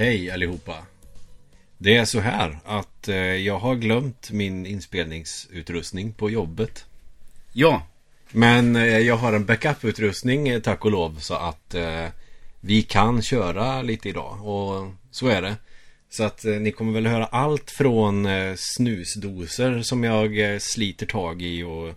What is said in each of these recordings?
Hej allihopa. Det är så här att eh, jag har glömt min inspelningsutrustning på jobbet. Ja, Men eh, jag har en backup-utrustning eh, tack och lov så att vi kan köra lite idag. Och så är det. Så att ni kommer väl höra allt från snusdoser som jag sliter tag i och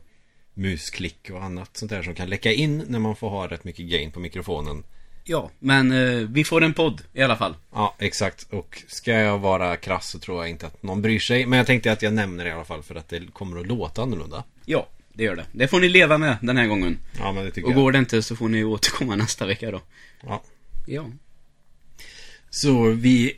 musklick och annat sånt där som kan läcka in när man får ha rätt mycket gain på mikrofonen. Ja, men eh, vi får en podd i alla fall. Ja, exakt. Och ska jag vara krass så tror jag inte att någon bryr sig. Men jag tänkte att jag nämner det i alla fall för att det kommer att låta annorlunda. Ja, det gör det. Det får ni leva med den här gången. Ja, men det tycker Och jag. går det inte så får ni återkomma nästa vecka då. Ja. Ja. Så vi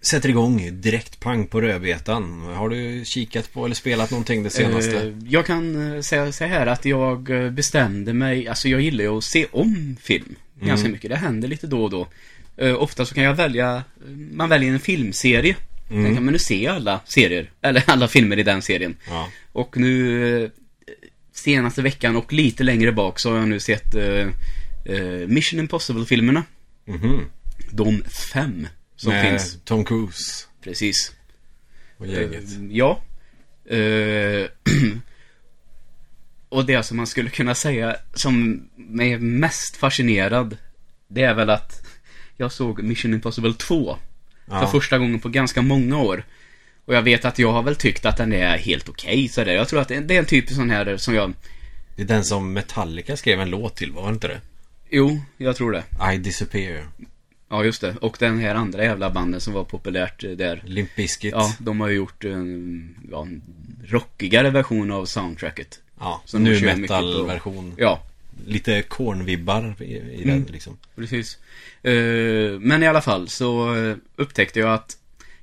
sätter igång direkt pang på rödbetan. Har du kikat på eller spelat någonting det senaste? Eh, jag kan eh, säga så här att jag eh, bestämde mig, alltså jag gillar ju att se om film ganska mycket. Det händer lite då och då. Eh, ofta så kan jag välja, man väljer en filmserie. Mm. Sen kan man nu se alla serier, eller alla filmer i den serien. Ja. Och nu eh, senaste veckan och lite längre bak så har jag nu sett eh, eh, Mission Impossible-filmerna. Mhm. De fem som Med finns. Tom Cruise Precis. och gänget. Ja. Och det som man skulle kunna säga som är mest fascinerad, det är väl att jag såg Mission Impossible 2 för Ja. första gången på ganska många år. Och jag vet att jag har väl tyckt att den är helt okej sådär. Jag tror att det är en typ sån här som jag, Det är den som Metallica skrev en låt till, var det inte det? jo, jag tror det. I Disappear. Ja, just det. Och den här andra jävla banden som var populärt eh, där. Limp Bizkit. Ja, de har ju gjort en, ja, en rockigare version av soundtracket. Ja Som nu metal-version. Ja, Lite kornvibbar i, i Mm. den liksom. precis. Eh, men i alla fall så eh, upptäckte jag att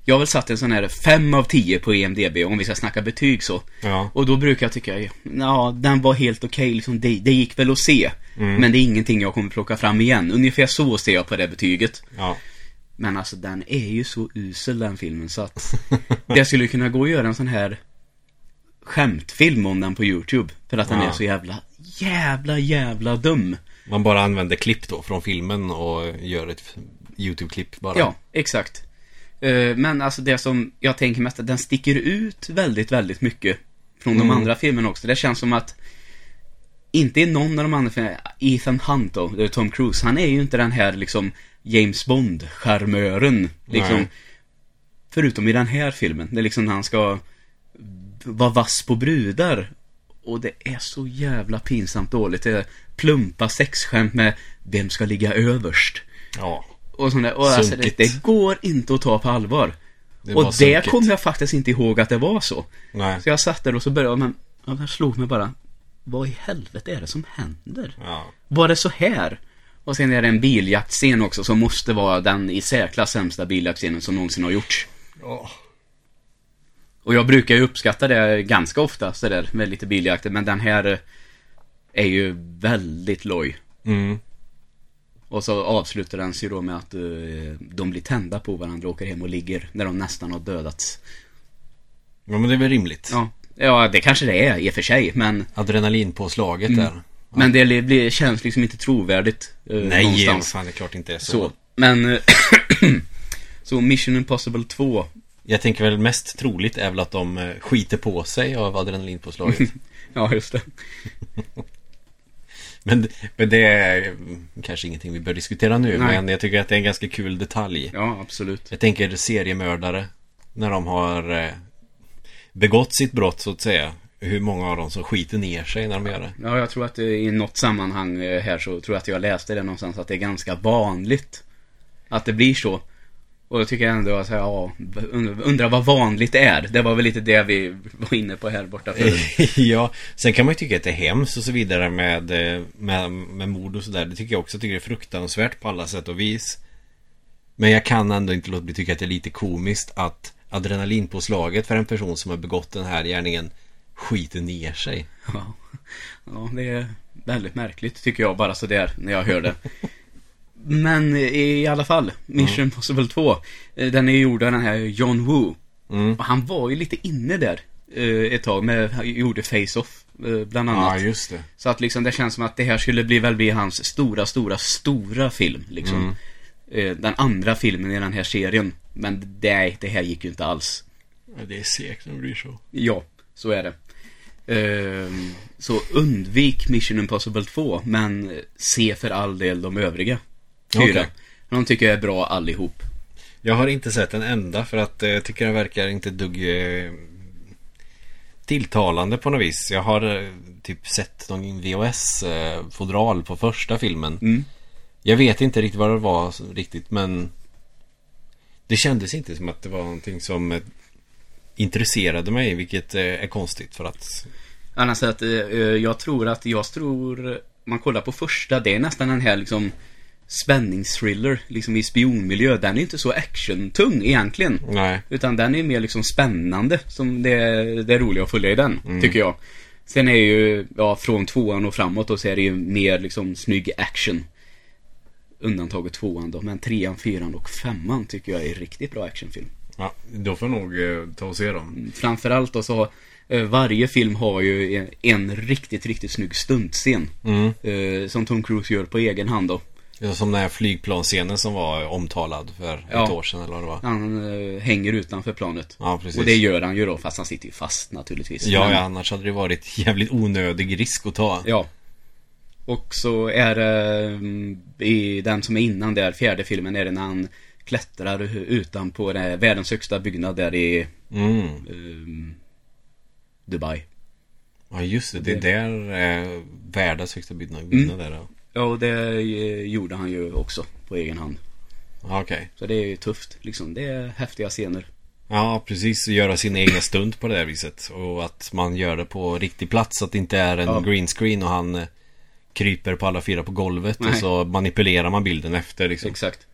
jag har väl satt en sån här 5 av 10 på EMDB om vi ska snacka betyg så. Ja. Och då brukar jag tycka, ja, den var helt okej, liksom, det, det gick väl att se. Men det är ingenting jag kommer plocka fram igen. Ungefär så ser jag på det betyget. Ja. Men alltså den är ju så usel den filmen så att det skulle kunna gå att göra en sån här skämtfilm om den på YouTube. För att den Ja. är så jävla, jävla, jävla dum. Man bara använder klipp då från filmen och gör ett YouTube-klipp bara. Ja, exakt. Eh, Men alltså det som jag tänker mest, att den sticker ut väldigt, väldigt mycket från de Mm. andra filmerna också. Det känns som att inte i någon av de andra filmerna, Ethan Hunt då, det är Tom Cruise, han är ju inte den här liksom James Bond-charmören, liksom. Nej. Förutom i den här filmen, det är liksom när han ska vara vass på brudar. Och det är så jävla pinsamt dåligt. Det är plumpa sexskämt med vem ska ligga överst. Ja. Och sånt där. Och alltså, det, det går inte att ta på allvar. Det var och det kommer jag faktiskt inte ihåg att det var så. Nej. Så jag satt där och så började men ja, jag slog mig bara. Vad i helvete är det som händer? Ja. Var det så här? Och sen är det en biljaktscen också som måste vara den i särklass sämsta biljaktscenen som någonsin har gjorts. Ja. Och jag brukar ju uppskatta det ganska ofta sådär med lite biljakter, men den här eh, är ju väldigt loj. Mm. Och så avslutar den sig då med att eh, de blir tända på varandra och åker hem och ligger när de nästan har dödats. Ja men det är väl rimligt. Ja, ja det kanske det är i och för sig, men, Adrenalinpåslaget Mm. där. men det blir, känns liksom inte trovärdigt eh, Nej, någonstans. fan det är klart inte är så. Så, men... så Mission Impossible 2. Jag tänker väl mest troligt är väl att de eh, skiter på sig av adrenalinpåslaget. Ja, just det. men, men det är mm, kanske ingenting vi bör diskutera nu. Nej. Men jag tycker att det är en ganska kul detalj. Ja, absolut. Jag tänker seriemördare. När de har eh, begått sitt brott så att säga. Hur många av dem som skiter ner sig när de gör det. Ja, jag tror att i något sammanhang eh, här så tror jag att jag läste det någonstans att det är ganska vanligt att det blir så. Och då tycker jag ändå att, ja, und- undrar vad vanligt är. Det var väl lite det vi var inne på här borta förut. ja, sen kan man ju tycka att det är hemskt och så vidare med, eh, med, med mord och sådär. Det tycker jag också tycker det är fruktansvärt på alla sätt och vis. Men jag kan ändå inte låta bli tycka att det är lite komiskt att adrenalinpåslaget för en person som har begått den här gärningen skiter ner sig. Ja. ja, det är väldigt märkligt tycker jag bara sådär när jag hör det. Men i alla fall, Mission Impossible 2. eh, Den är gjord av den här John Woo. Mm. Och han var ju lite inne där eh, ett tag med, han gjorde Face-Off eh, bland annat. Ja, just det. Så att liksom det känns som att det här skulle bli väl bli hans stora, stora, stora film liksom. eh, den andra filmen i den här serien. Men nej, det här gick ju inte alls. Ja, det är segt när det blir så. Ja, så är det. Ehm, så undvik Mission Impossible 2, men se för all del de övriga. Fyra. Okej. De tycker jag är bra allihop. Jag har inte sett en enda för att eh, jag tycker den verkar inte dugg eh, tilltalande på något vis. Jag har eh, typ sett någon VHS-fodral på första filmen. Mm. Jag vet inte riktigt vad det var riktigt men det kändes inte som att det var någonting som intresserade mig vilket är konstigt för att Annars att jag tror att, jag tror, man kollar på första, det är nästan den här liksom spänningsthriller, liksom i spionmiljö. Den är inte så actiontung egentligen. nej. Utan den är mer liksom spännande, som det, det är roligt att följa i den, tycker jag. Sen är ju, ja, från tvåan och framåt och så är det ju mer liksom snygg action. Undantaget tvåan då, men trean, fyran och femman tycker jag är riktigt bra actionfilm. Ja, då får nog eh, ta och se dem. Framförallt då så har eh, varje film har ju en, en riktigt, riktigt snygg stuntscen. Mm. Eh, som Tom Cruise gör på egen hand då. Som den här flygplansscenen som var omtalad för Ja. ett år sedan eller vad det var. Han eh, hänger utanför planet. Ja, precis. Och det gör han ju då, fast han sitter ju fast naturligtvis. Ja, Men- ja, annars hade det varit jävligt onödig risk att ta. Ja. Och så är det mm, i den som är innan där, fjärde filmen, är det när han klättrar utan på det, världens högsta byggnad där i Mm. ehm, Dubai. Ja, just det. Det är där eh, världens högsta byggnad. Mm. där, ja. Ja, och det eh, gjorde han ju också på egen hand. Okej. Så det är ju tufft, liksom. Det är häftiga scener. Ja, precis. Göra sin egna stunt på det här viset. Och att man gör det på riktig plats. Så att det inte är en Ja. green screen och han eh, kryper på alla fyra på golvet. Och Nej. så manipulerar man bilden efter liksom. Exakt.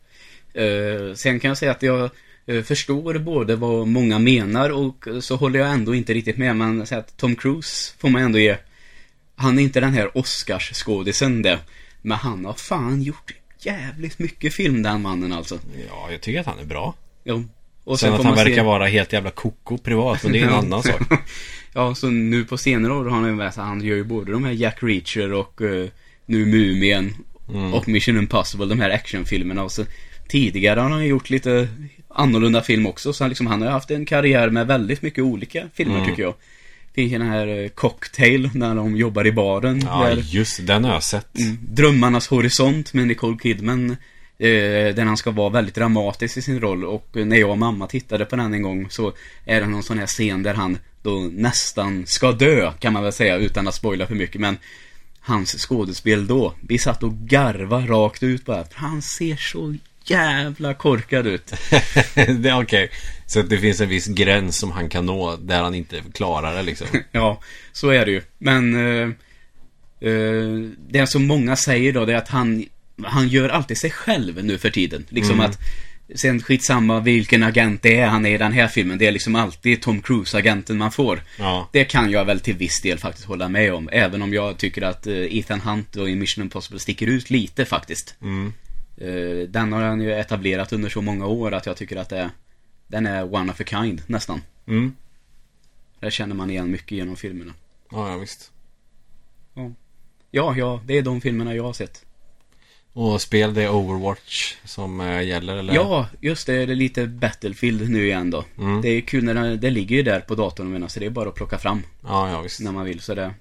Eh, sen kan jag säga att jag eh, förstår både vad många menar och så håller jag ändå inte riktigt med. Men att Tom Cruise får man ändå ge. Han är inte den här Oscars-skådisen det. Men han har fan gjort jävligt mycket film den mannen alltså. Ja, jag tycker att han är bra. Jo. Och Sen, att får han verkar se- vara helt jävla koko privat. Men det är en annan sak. Ja, så nu på senare år har han ju med sig, han gör ju både de här Jack Reacher och eh, nu Mumien Mm. och Mission Impossible, de här actionfilmerna och så tidigare har han gjort lite annorlunda film också, så han, liksom, han har haft en karriär med väldigt mycket olika filmer Mm. tycker jag. Ju den här eh, Cocktail, när de jobbar i baren. Ja, där, just den har jag sett. Mm. Drömmarnas horisont med Nicole Kidman. Eh, där han ska vara väldigt dramatisk i sin roll och när jag och mamma tittade på den en gång så är det någon sån här scen där han då nästan ska dö kan man väl säga utan att spoila för mycket men hans skådespel då, vi satt och garva rakt ut bara för han ser så jävla korkad ut. det är okej. Så att det finns en viss gräns som han kan nå där han inte klarar det liksom. Ja, så är det ju. Men eh, eh, det som många säger då, det är att han, han gör alltid sig själv nu för tiden. Liksom Mm. att, sen skitsamma vilken agent det är han är i den här filmen, det är liksom alltid Tom Cruise-agenten man får. Ja. Det kan jag väl till viss del faktiskt hålla med om, även om jag tycker att eh, Ethan Hunt och i Mission Impossible sticker ut lite faktiskt. Mm. Eh, den har han ju etablerat under så många år att jag tycker att det, den är one of a kind, nästan. Mm. Där känner man igen mycket genom filmerna. Ja, ja, visst. Ja, ja, det är de filmerna jag har sett. Och spel det är Overwatch som eh, gäller eller? Ja, just det, det är lite Battlefield nu igen då. Mm. Det är kul när det, det ligger ju där på datorn menar, så det är bara att plocka fram Ja, ja visst. när man vill. Så det,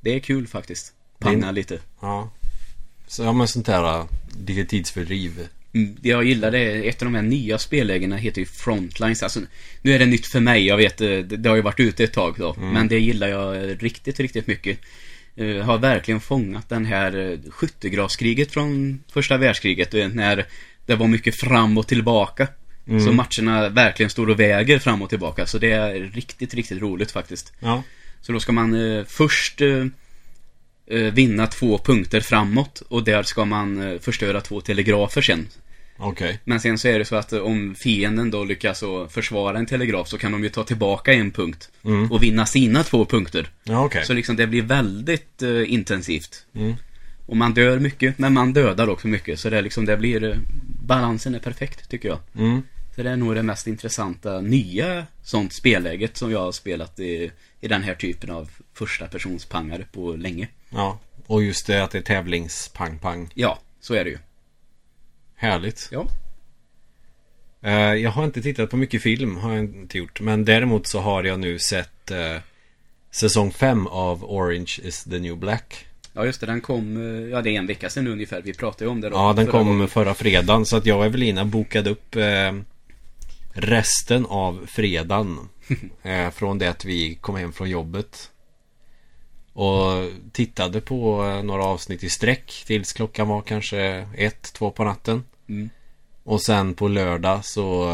det är kul faktiskt. Panga Din- lite. Ja. Så ja men sånt där äh, lite tidsfördriv. Mm, jag gillar det ett av de här nya spellägena heter ju Frontlines. Alltså, nu är det nytt för mig, jag vet, eh, det, det har ju varit ute ett tag då. Men det gillar jag eh, riktigt, riktigt mycket. Eh, har verkligen fångat den här uh, skyttegravskriget från första världskriget. När det var mycket fram och tillbaka. Så matcherna verkligen står och väger fram och tillbaka. Så det är riktigt, riktigt roligt faktiskt. Ja. Så då ska man eh, först eh, eh, vinna två punkter framåt och där ska man eh, förstöra två telegrafer sen. Okej. Men sen så är det så att eh, om fienden då lyckas försvara en telegraf så kan de ju ta tillbaka en punkt Mm. och vinna sina två punkter. Ja okej. Så liksom det blir väldigt eh, intensivt. Mm. Och man dör mycket, men man dödar också mycket. Så det är liksom, det blir, eh, balansen är perfekt tycker jag. Mm. Så det är nog det mest intressanta nya sånt spelläget som jag har spelat i, i den här typen av första persons pangare på länge. Ja. Och just det att det är tävlings pang pang. Ja, så är det ju. Härligt. Ja. Eh, jag har inte tittat på mycket film, har jag inte gjort. Men däremot så har jag nu sett eh, säsong 5 av Orange is the new black. Ja just det, den kom, eh, ja det är en vecka sedan ungefär. Vi pratade ju om det då. Ja, den förra kom gången. förra fredagen. Så att jag och Evelina bokade upp eh, resten av fredagen. eh, från det att vi kom hem från jobbet. Och tittade på eh, några avsnitt i sträck tills klockan var kanske ett, två på natten. Mm. Och sen på lördag så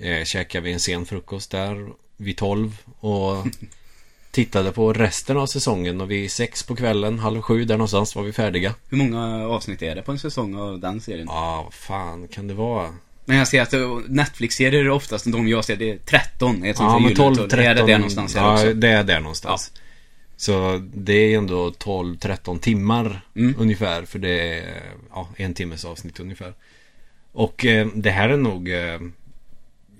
eh, käkade vi en sen frukost där vid tolv. Och tittade på resten av säsongen och vid sex på kvällen, halv sju där någonstans var vi färdiga. Hur många avsnitt är det på en säsong av den serien? Ja, vad fan kan det vara? Men jag ser att Netflix-serier är oftast de jag ser, det är 13. Är ett sånt Ja, men julen, 12, så 13. Det är det där någonstans ja, också. det är där någonstans. Så det är ändå 12-13 timmar Mm. ungefär. För det är ja, en timmes avsnitt ungefär. Och eh, det här är nog... Eh,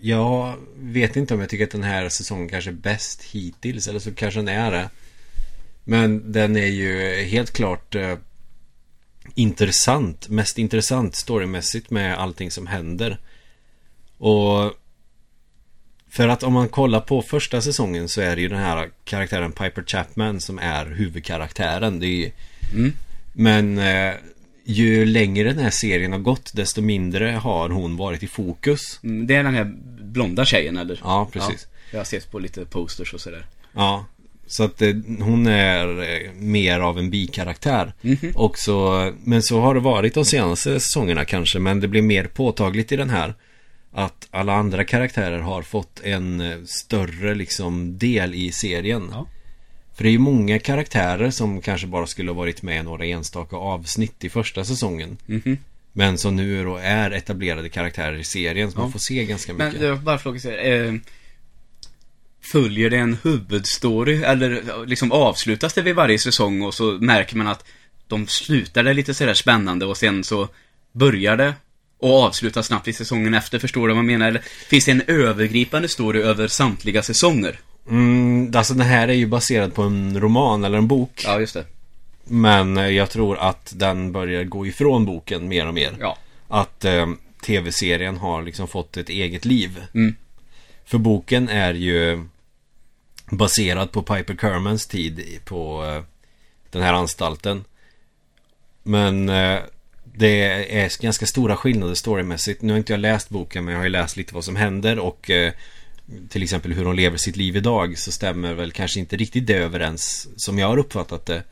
jag vet inte om jag tycker att den här säsongen kanske är bäst hittills. Eller så kanske den är det. Men den är ju helt klart eh, intressant. Mest intressant storymässigt med allting som händer. Och för att om man kollar på första säsongen så är det ju den här karaktären Piper Chapman som är huvudkaraktären. Det är ju, Mm. Men eh, ju längre den här serien har gått desto mindre har hon varit i fokus. Mm, Det är den här blonda tjejen eller? Ja, precis. Ja, jag har sett på lite posters och sådär. Ja, så att eh, hon är eh, mer av en bikaraktär. Mhm. Och så, men så har det varit de senaste säsongerna kanske, men det blir mer påtagligt i den här. Att alla andra karaktärer har fått en eh, större liksom del i serien. Ja. För det är ju många karaktärer som kanske bara skulle ha varit med i några enstaka avsnitt i första säsongen. Mhm. Men som nu då är etablerade karaktärer i serien, så Ja. man får se ganska Men mycket. jag bara här, eh, Följer det en huvudstory eller liksom avslutas det vid varje säsong och så märker man att de slutar det lite sådär spännande och sen så börjar det och avslutas snabbt i säsongen efter, förstår du vad jag menar? Eller finns det en övergripande story över samtliga säsonger? Mm, alltså den här är ju baserad på en roman eller en bok. Ja, just det. Men eh, jag tror att den börjar gå ifrån boken mer och mer. Ja. Att eh, tv-serien har liksom fått ett eget liv. Mm. För boken är ju baserad på Piper Kermans tid på eh, den här anstalten. Men eh, det är ganska stora skillnader storymässigt. Nu har inte jag läst boken men jag har ju läst lite vad som händer och eh, till exempel hur hon lever sitt liv idag så stämmer väl kanske inte riktigt det överens som jag har uppfattat det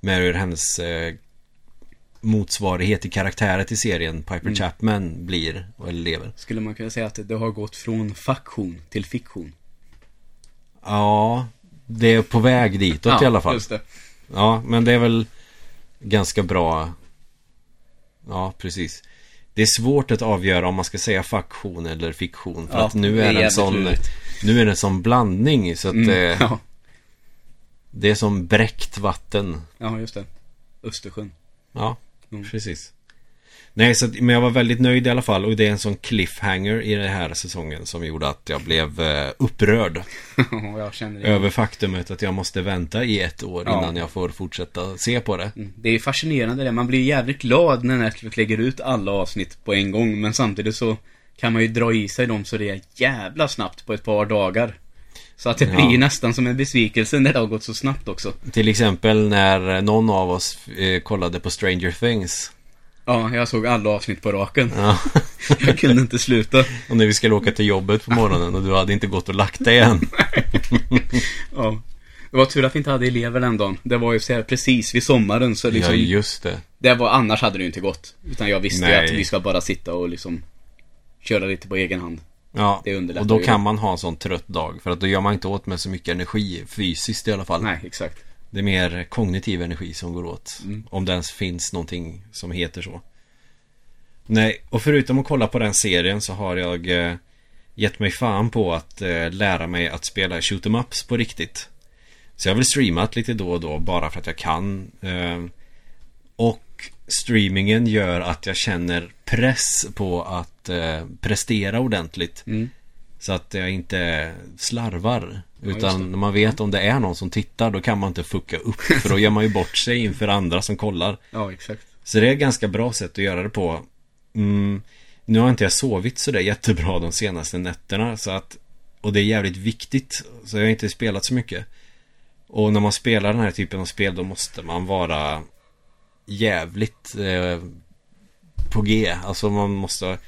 med hur hennes motsvarighet i karaktärer till serien Piper Chapman blir eller lever. Skulle man kunna säga att det har gått från faktion till fiktion? Ja, det är på väg ditåt i alla fall. just det. Ja, men det är väl ganska bra. Ja, precis. Det är svårt att avgöra om man ska säga faktion eller fiktion. För Ja, att nu det är är, det en jävligt sån lurigt. Nu är det en sån blandning så att Mm, det, ja. det är som bräckt vatten. ja, just det. Östersjön. Ja, Mm. precis. Nej, så men jag var väldigt nöjd i alla fall. Och det är en sån cliffhanger i den här säsongen som gjorde att jag blev eh, upprörd. Ja, jag. Över faktumet att jag måste vänta i ett år Ja. innan jag får fortsätta se på det. Mm. Det är fascinerande det. Man blir jävligt glad när Netflix lägger ut alla avsnitt på en gång. Men samtidigt så kan man ju dra i sig dem så det är jävla snabbt på ett par dagar. Så att det Ja. blir nästan som en besvikelse när det har gått så snabbt också. Till exempel när någon av oss eh, kollade på Stranger Things. Ja, jag såg alla avsnitt på raken. Ja. Jag kunde inte sluta. Och när vi skulle åka till jobbet på morgonen och du hade inte gått och lagt dig än. Ja. Det var tur att vi inte hade elever den dagen. Det var ju så här precis vid sommaren så liksom. Ja, just det. Det var, annars hade det ju inte gått. Utan jag visste ju Nej. att vi ska bara sitta och liksom köra lite på egen hand. Ja, Det underlättar och då ju. kan man ha en sån trött dag. För att då gör man inte åt med så mycket energi fysiskt i alla fall. Nej, exakt. Det är mer kognitiv energi som går åt. Mm. Om det ens finns någonting som heter så. Nej, och förutom att kolla på den serien så har jag eh, gett mig fan på att eh, lära mig att spela shoot em ups på riktigt. Så jag har väl streamat lite då och då bara för att jag kan. Eh, streamingen gör att jag känner press på att eh, prestera ordentligt. Mm. Så att jag inte slarvar. Ja, Utan när man vet om det är någon som tittar då kan man inte fucka upp. För då gör man ju bort sig inför andra som kollar. Ja, exakt. Så det är ett ganska bra sätt att göra det på. Mm, nu har inte jag sovit sådär jättebra de senaste nätterna så att Och det är jävligt viktigt Så jag har inte spelat så mycket Och när man spelar den här typen av spel då måste man vara Jävligt eh, På G Alltså man måste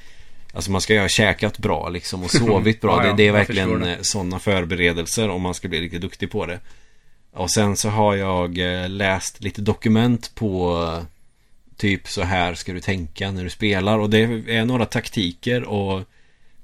Alltså man ska ju ha käkat bra liksom och sovit bra. Ja, det, det är verkligen sådana förberedelser om man ska bli riktigt duktig på det. Och sen så har jag eh, läst lite dokument på Typ så här ska du tänka när du spelar och det är några taktiker och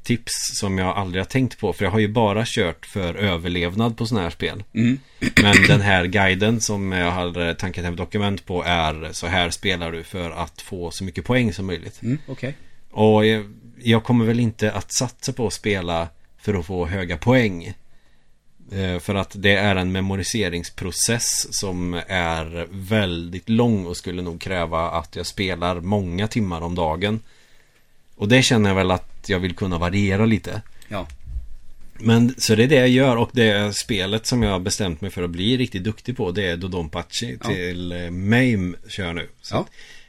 Tips som jag aldrig har tänkt på för jag har ju bara kört för överlevnad på sådana här spel Mm. Men den här guiden som jag har tankat hem dokument på är Så här spelar du för att få så mycket poäng som möjligt Mm, okej. och jag, jag kommer väl inte att satsa på att spela för att få höga poäng. Eh, För att det är en memoriseringsprocess som är väldigt lång och skulle nog kräva att jag spelar många timmar om dagen. Och det känner jag väl att jag vill kunna variera lite. Ja. Men så det är det jag gör och det spelet som jag har bestämt mig för att bli riktigt duktig på det är Dodonpachi Ja. till eh, MAME kör jag nu. Så Ja.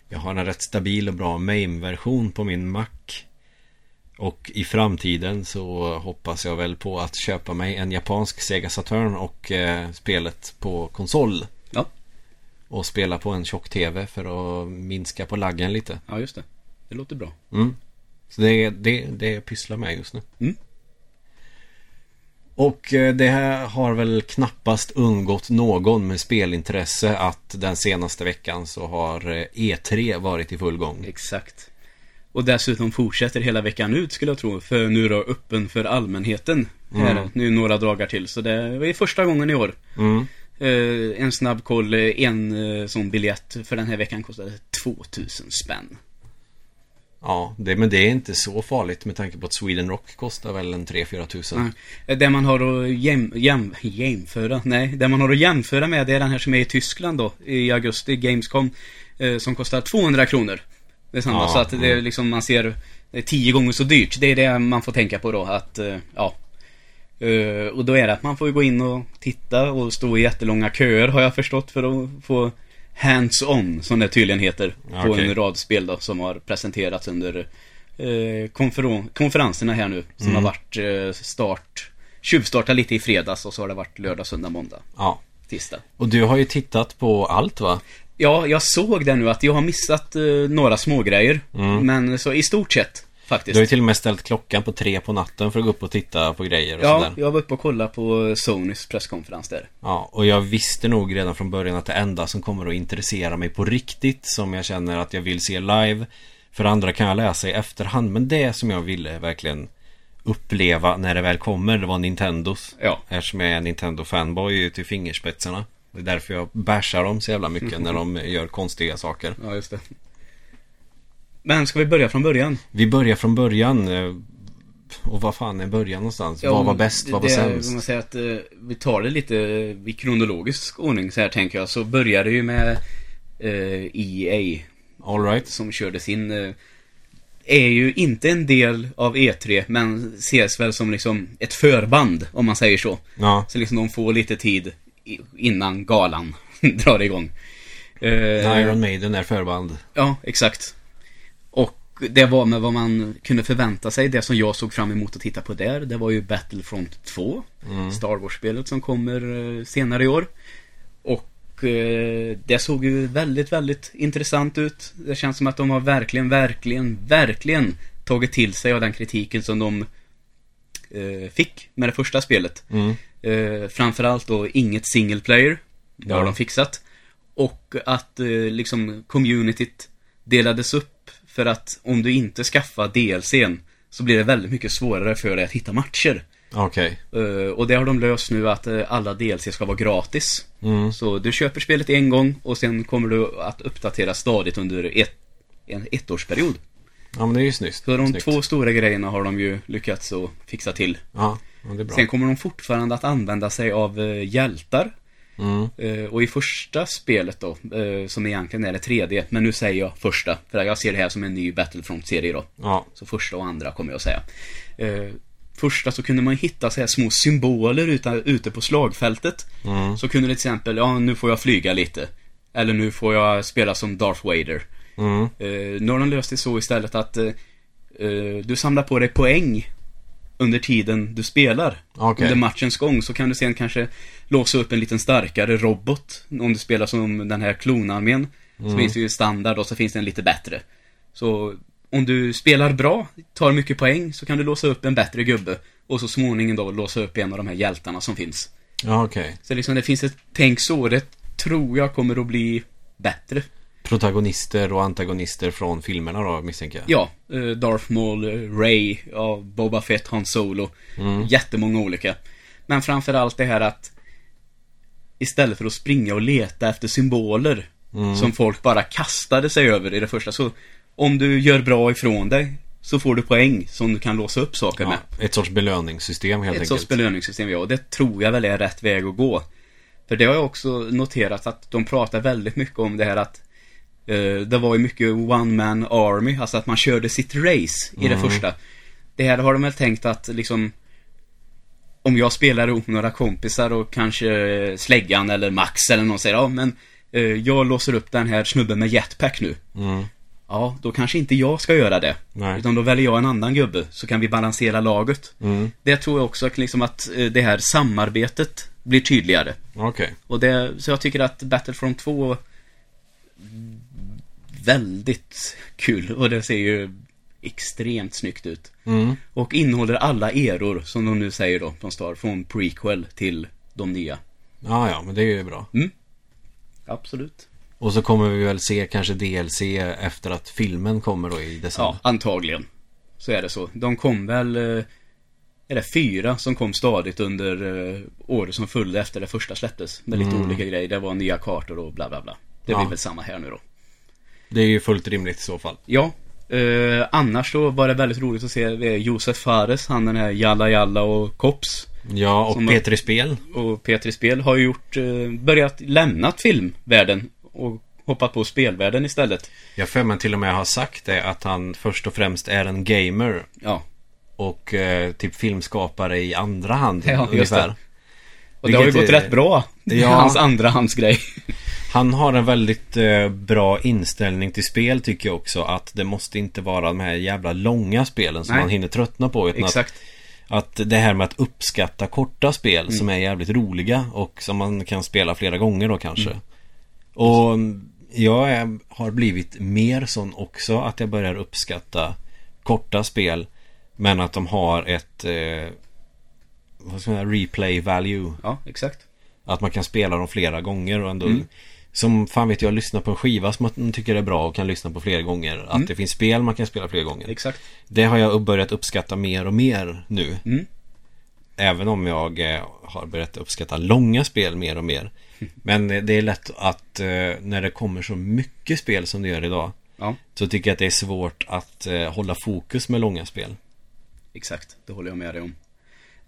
jag har en rätt stabil och bra MAME-version på min Mac. Och i framtiden så hoppas jag väl på att köpa mig en japansk Sega Saturn och eh, spelet på konsol. Ja. Och spela på en tjock TV för att minska på laggen lite. Ja, just det. Det låter bra. Mm. Så det är det, det jag pysslar med just nu. Mm. Och eh, det här har väl knappast undgått någon med spelintresse att den senaste veckan så har eh, E3 varit i full gång. Exakt. Och dessutom fortsätter hela veckan ut skulle jag tro. För nu är det öppen för allmänheten. Här, Mm. nu några dagar till. Så det är första gången i år. Mm. Eh, en snabb koll. En sån biljett för den här veckan kostade 2000 spänn. Ja, det, men det är inte så farligt med tanke på att Sweden Rock kostar väl en 3-4 tusen. Eh, Det man har att jäm, jäm, jämföra, nej, det man har att jämföra med det är den här som är i Tyskland då, i augusti, Gamescom, eh, som kostar 200 kronor. Det är samma, Ja, så att det är mm. liksom, man ser det är tio gånger så dyrt. Det är det man får tänka på då, att, eh, ja. Eh, och då är det att man får gå in och titta och stå i jättelånga köer har jag förstått för att få hands-on, som det tydligen heter, på okej. en rad spel då, som har presenterats under eh, konferen- konferenserna här nu, som Mm. har varit eh, start, tjuvstartat lite i fredags och så har det varit lördag, söndag, måndag, Ja. tisdag. Och du har ju tittat på allt va? Ja, jag såg det nu att jag har missat eh, några smågrejer, Mm. men så i stort sett faktiskt. Du har ju till och med ställt klockan på tre på natten för att gå upp och titta på grejer och Ja, sådär. jag var uppe och kollade på Sonys presskonferens där. Ja, och jag visste nog redan från början att det enda som kommer att intressera mig på riktigt som jag känner att jag vill se live för andra kan jag läsa i efterhand men det som jag ville verkligen uppleva när det väl kommer det var Nintendos. Ja. Eftersom jag är Nintendo-fanboy till fingerspetsarna. Det är därför jag bashar dem så jävla mycket när de gör konstiga saker. Ja, just det. Men ska vi börja från början? Vi börjar från början. eh, Och vad fan är början någonstans? vad var bäst? Vad var det, sämst? Man säger att eh, vi tar det lite i kronologisk ordning så här tänker jag. Så börjar det ju med eh, EA All right. som körde sin... Eh, är ju inte en del av E3 men ses väl som liksom ett förband om man säger så. Ja. Så liksom de får lite tid innan galan drar igång. Eh, Iron Maiden är förband. Ja, exakt. Det var med vad man kunde förvänta sig. Det som jag såg fram emot att titta på där, det var ju Battlefront 2. Mm. Star Wars-spelet som kommer eh, senare i år. Och eh, det såg ju väldigt, väldigt intressant ut. Det känns som att de har verkligen, verkligen, verkligen tagit till sig av den kritiken som de eh, fick med det första spelet. Mm. Eh, framförallt då inget single player. Det har Ja. de fixat. Och att eh, liksom communityt delades upp för att om du inte skaffar DLCn så blir det väldigt mycket svårare för dig att hitta matcher. Okej. Eh, och det har de löst nu att eh, alla DLC ska vara gratis. Mm. Så du köper spelet en gång och sen kommer du att uppdatera stadigt under ett, en ettårsperiod. Ja men det är ju snyggt. Så de Snyggt. två stora grejerna har de ju lyckats att fixa till. Ja, ja, det är bra. Sen kommer de fortfarande att använda sig av eh, hjältar. Mm. Eh, och i första spelet då, eh, som egentligen är det tredje, men nu säger jag första, för jag ser det här som en ny Battlefront-serie då. Ja. Så första och andra kommer jag att säga. Eh, första så kunde man hitta så här små symboler ute, ute på slagfältet. Mm. Så kunde det till exempel, ja nu får jag flyga lite. Eller nu får jag spela som Darth Vader. Mm. Nu har de löst det så istället att du samlar på dig poäng under tiden du spelar. Okej. Under matchens gång så kan du sen kanske låsa upp en liten starkare robot. Om du spelar som den här klonarmén. Så finns det ju standard och så finns det en lite bättre. Så om du spelar bra, tar mycket poäng, så kan du låsa upp en bättre gubbe. Och så småningom då låsa upp en av de här hjältarna som finns. Ja, okej. Så liksom det finns ett tänk så, det tror jag kommer att bli bättre. Protagonister och antagonister från filmerna då, misstänker jag. Ja, eh, Darth Maul, eh, Ray, ja, Boba Fett, Han Solo. Jättemånga olika. Men framförallt det här att istället för att springa och leta efter symboler som folk bara kastade sig över i det första så om du gör bra ifrån dig så får du poäng som du kan låsa upp saker Ja, med. ett sorts belöningssystem helt Ett enkelt. sorts belöningssystem, ja. Och det tror jag väl är rätt väg att gå. För det har jag också noterat att de pratar väldigt mycket om det här att eh, det var ju mycket one man army, alltså att man körde sitt race i det första. Det här har de väl tänkt att liksom om jag spelar ihop några kompisar och kanske Släggan eller Max eller någon säger ja men eh, jag låser upp den här snubben med jetpack nu. Mm. Ja, då kanske inte jag ska göra det. Nej. Utan då väljer jag en annan gubbe, så kan vi balansera laget. Mm. Det tror jag också att liksom att eh, det här samarbetet blir tydligare. Okej. Och det, så jag tycker att Battlefront 2 väldigt kul och det ser ju extremt snyggt ut. Mm. Och innehåller alla eror som de nu säger då från Star, från prequel till de nya. Ja, ja, men det är ju bra. Absolut. Och så kommer vi väl se kanske DLC efter att filmen kommer då i december. Ja, antagligen. Så är det så. De kom väl, eh, är det fyra som kom stadigt under eh, året som följde efter det första släpptes. Med lite olika grejer. Det var nya kartor och bla bla bla. Det Ja. blir väl samma här nu då. Det är ju fullt rimligt i så fall. Ja. Eh, annars så var det väldigt roligt att se eh, Josef Fares, han den här Jalla Jalla och Kops. Ja, och Som- Peter i spel. Och Petri Spel har ju gjort, eh, börjat lämnat filmvärlden och hoppat på spelvärlden istället. Jag för mig till och med har sagt det att han först och främst är en gamer Ja. och eh, typ filmskapare i andra hand Ja, just ungefär. det. Och det har ju gått är- rätt bra. Ja. Hans andrahandsgrej. Han har en väldigt eh, bra inställning till spel tycker jag också. Att det måste inte vara de här jävla långa spelen som Nej. man hinner tröttna på. Utan Exakt. Att, att det här med att uppskatta korta spel Mm. som är jävligt roliga och som man kan spela flera gånger då kanske. Mm. Och jag är, har blivit mer sån också att jag börjar uppskatta korta spel. Men att de har ett eh, vad ska man säga, replay value. Ja, exakt. Att man kan spela dem flera gånger och ändå Mm. Som fan vet jag lyssnar på en skiva som man tycker är bra och kan lyssna på flera gånger. Att Mm. det finns spel man kan spela flera gånger. Exakt. Det har jag börjat uppskatta mer och mer nu. Mm. Även om jag eh, har börjat uppskatta långa spel mer och mer. Men eh, det är lätt att eh, när det kommer så mycket spel som det gör idag. Ja, Så tycker jag att det är svårt att hålla fokus med långa spel. exakt. Det håller jag med dig om.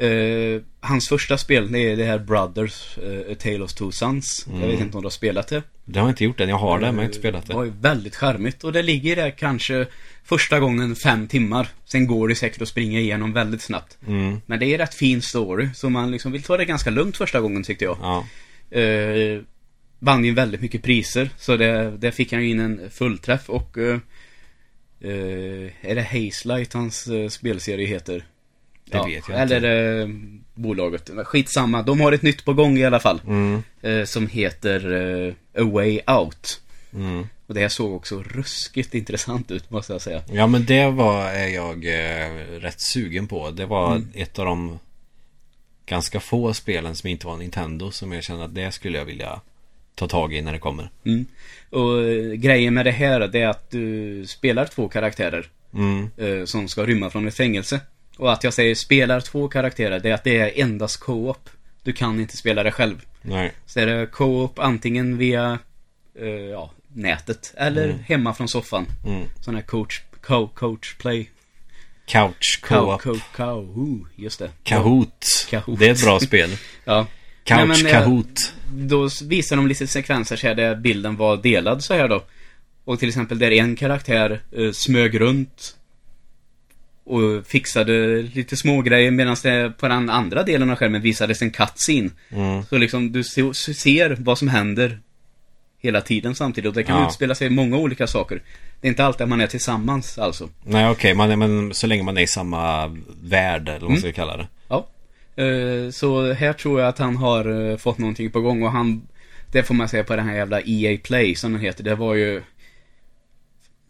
Eh, hans första spel, är det här Brothers, uh, A Tale of Two Sons. Jag vet inte om du har spelat det. Det har jag inte gjort än. Jag har det men jag har inte spelat Det var det. ju väldigt charmigt och det ligger där kanske första gången fem timmar. Sen går det säkert att springa igenom väldigt snabbt. Mm. Men det är rätt fin story, så man liksom vill ta det ganska lugnt första gången tyckte jag. Ja. Eh, vann ju väldigt mycket priser, så det, där fick han ju in en fullträff och eh, eh, Är det Hazelight hans eh, spelserie heter? Det vet jag eller inte. Eller bolaget, Men skitsamma. De har ett nytt på gång i alla fall. Mm. Eh, som heter eh, A Way Out. Mm. Och det här såg också ruskigt intressant ut måste jag säga. Ja men det var är jag eh, rätt sugen på. Det var Mm. ett av de ganska få spelen som inte var Nintendo som jag kände att det skulle jag vilja ta tag i när det kommer. Mm. Och eh, grejen med det här det är att du spelar två karaktärer. Mm. eh, som ska rymma från ett fängelse. Och att jag säger spelar två karaktärer, det är att det är endast co-op. Du kan inte spela det själv. Nej. Så är det co-op antingen via eh, ja, nätet eller hemma från soffan. Mm. Sån här coach, co, coach play. Couch Co, Co-op. co, co, just det. Kahoot. Kahoot. Det är ett bra spel. Ja. Couch Nej, men, eh, Kahoot. Då visar de lite sekvenser så här där bilden var delad så här då. Och till exempel där en karaktär eh, smög runt och fixade lite små grejer medan det på den andra delen av skärmen visades en cutscene. Mm. Så liksom du se- ser vad som händer hela tiden samtidigt. Och det kan Ja. utspela sig många olika saker. Det är inte alltid att man är tillsammans alltså. Nej okej, är- men så länge man är i samma värld eller vad man ska kalla det. Ja. Eh, Så här tror jag att han har eh, fått någonting på gång och han Det får man säga på den här jävla EA Play som den heter. Det var ju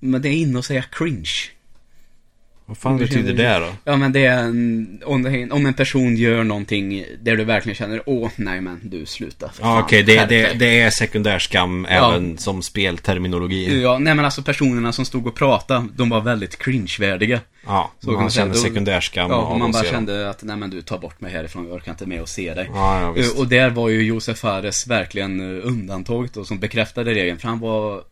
Men det är inne att säga cringe. Vad fan betyder det då? Ja men det är en, om, det, en person gör någonting där du verkligen känner Åh nej men du sluta för Ja okej, det, skärp det, dig." det är sekundärskam Ja. även som spelterminologi. Ja, nej men alltså personerna som stod och pratade, de var väldigt cringe-värdiga. Ja, Så man man säga, då- sekundärskam Ja, man bara kände att nej men du tar bort mig härifrån, jag orkar inte med att se dig. Ja, ja visst. Och där var ju Josef Fares verkligen eh, undantaget och som bekräftade regeln. För han var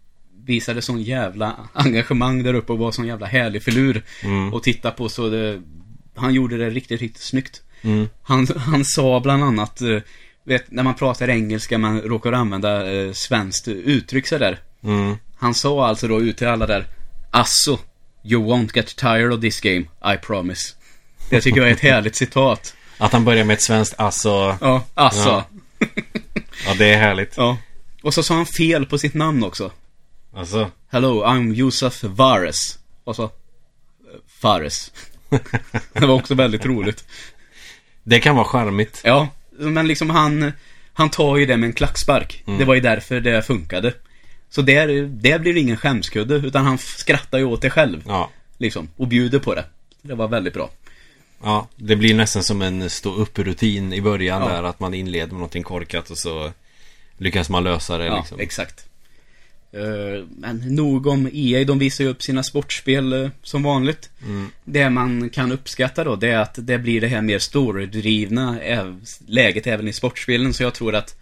Visade sån jävla engagemang där uppe och var sån jävla härlig filur. Mm. Och titta på så det Han gjorde det riktigt, riktigt snyggt. Mm. Han, han sa bland annat eh, Vet, när man pratar engelska man råkar använda eh, svenskt uttryck så där. Mm. Han sa alltså då ut till alla där Alltså You won't get tired of this game, I promise. Det tycker jag är ett härligt citat. Att han börjar med ett svenskt alltså. Ja, alltså. Ja. Ja, det är härligt. Ja. Och så sa han fel på sitt namn också. Alltså. Hello, I'm Josef Vares. Och så... Fares. det var också väldigt roligt. Det kan vara charmigt. Ja, men liksom han... Han tar ju det med en klackspark. Mm. Det var ju därför det funkade. Så där, där blir det ingen skämskudde, utan han skrattar ju åt det själv. Ja. Liksom, och bjuder på det. Det var väldigt bra. Ja, det blir nästan som en stå upp-rutin i början Ja. där att man inleder med någonting korkat och så lyckas man lösa det Ja, liksom. exakt. Eh, Men nog om EA, de visar ju upp sina sportspel eh, som vanligt. Mm. Det man kan uppskatta då, det är att det blir det här mer storydrivna läget även i sportspelen. Så jag tror att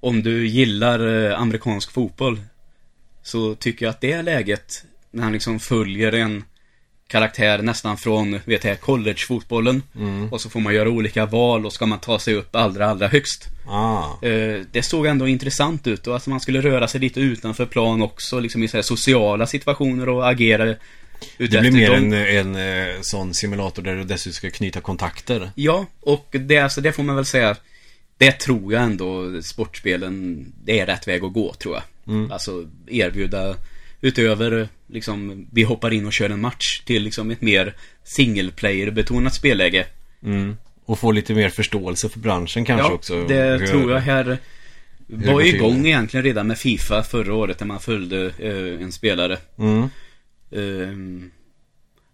om du gillar eh, amerikansk fotboll så tycker jag att det läget, när han liksom följer en karaktär nästan från, vet jag, collegefotbollen. Mm. Och så får man göra olika val och ska man ta sig upp allra, allra högst. Ah. Eh, det såg ändå intressant ut och att man skulle röra sig lite utanför plan också, liksom i så här sociala situationer och agera Det blir mer dem. en, en eh, sån simulator där du dessutom ska knyta kontakter. Ja, och det, alltså, det får man väl säga Det tror jag ändå sportspelen Det är rätt väg att gå tror jag Mm. Alltså erbjuda Utöver liksom Vi hoppar in och kör en match Till liksom ett mer single player betonat spelläge Mm. Och få lite mer förståelse för branschen kanske också. det Hur- tror jag här det Var igång egentligen redan med FIFA förra året när man följde eh, en spelare Mm. Ehm,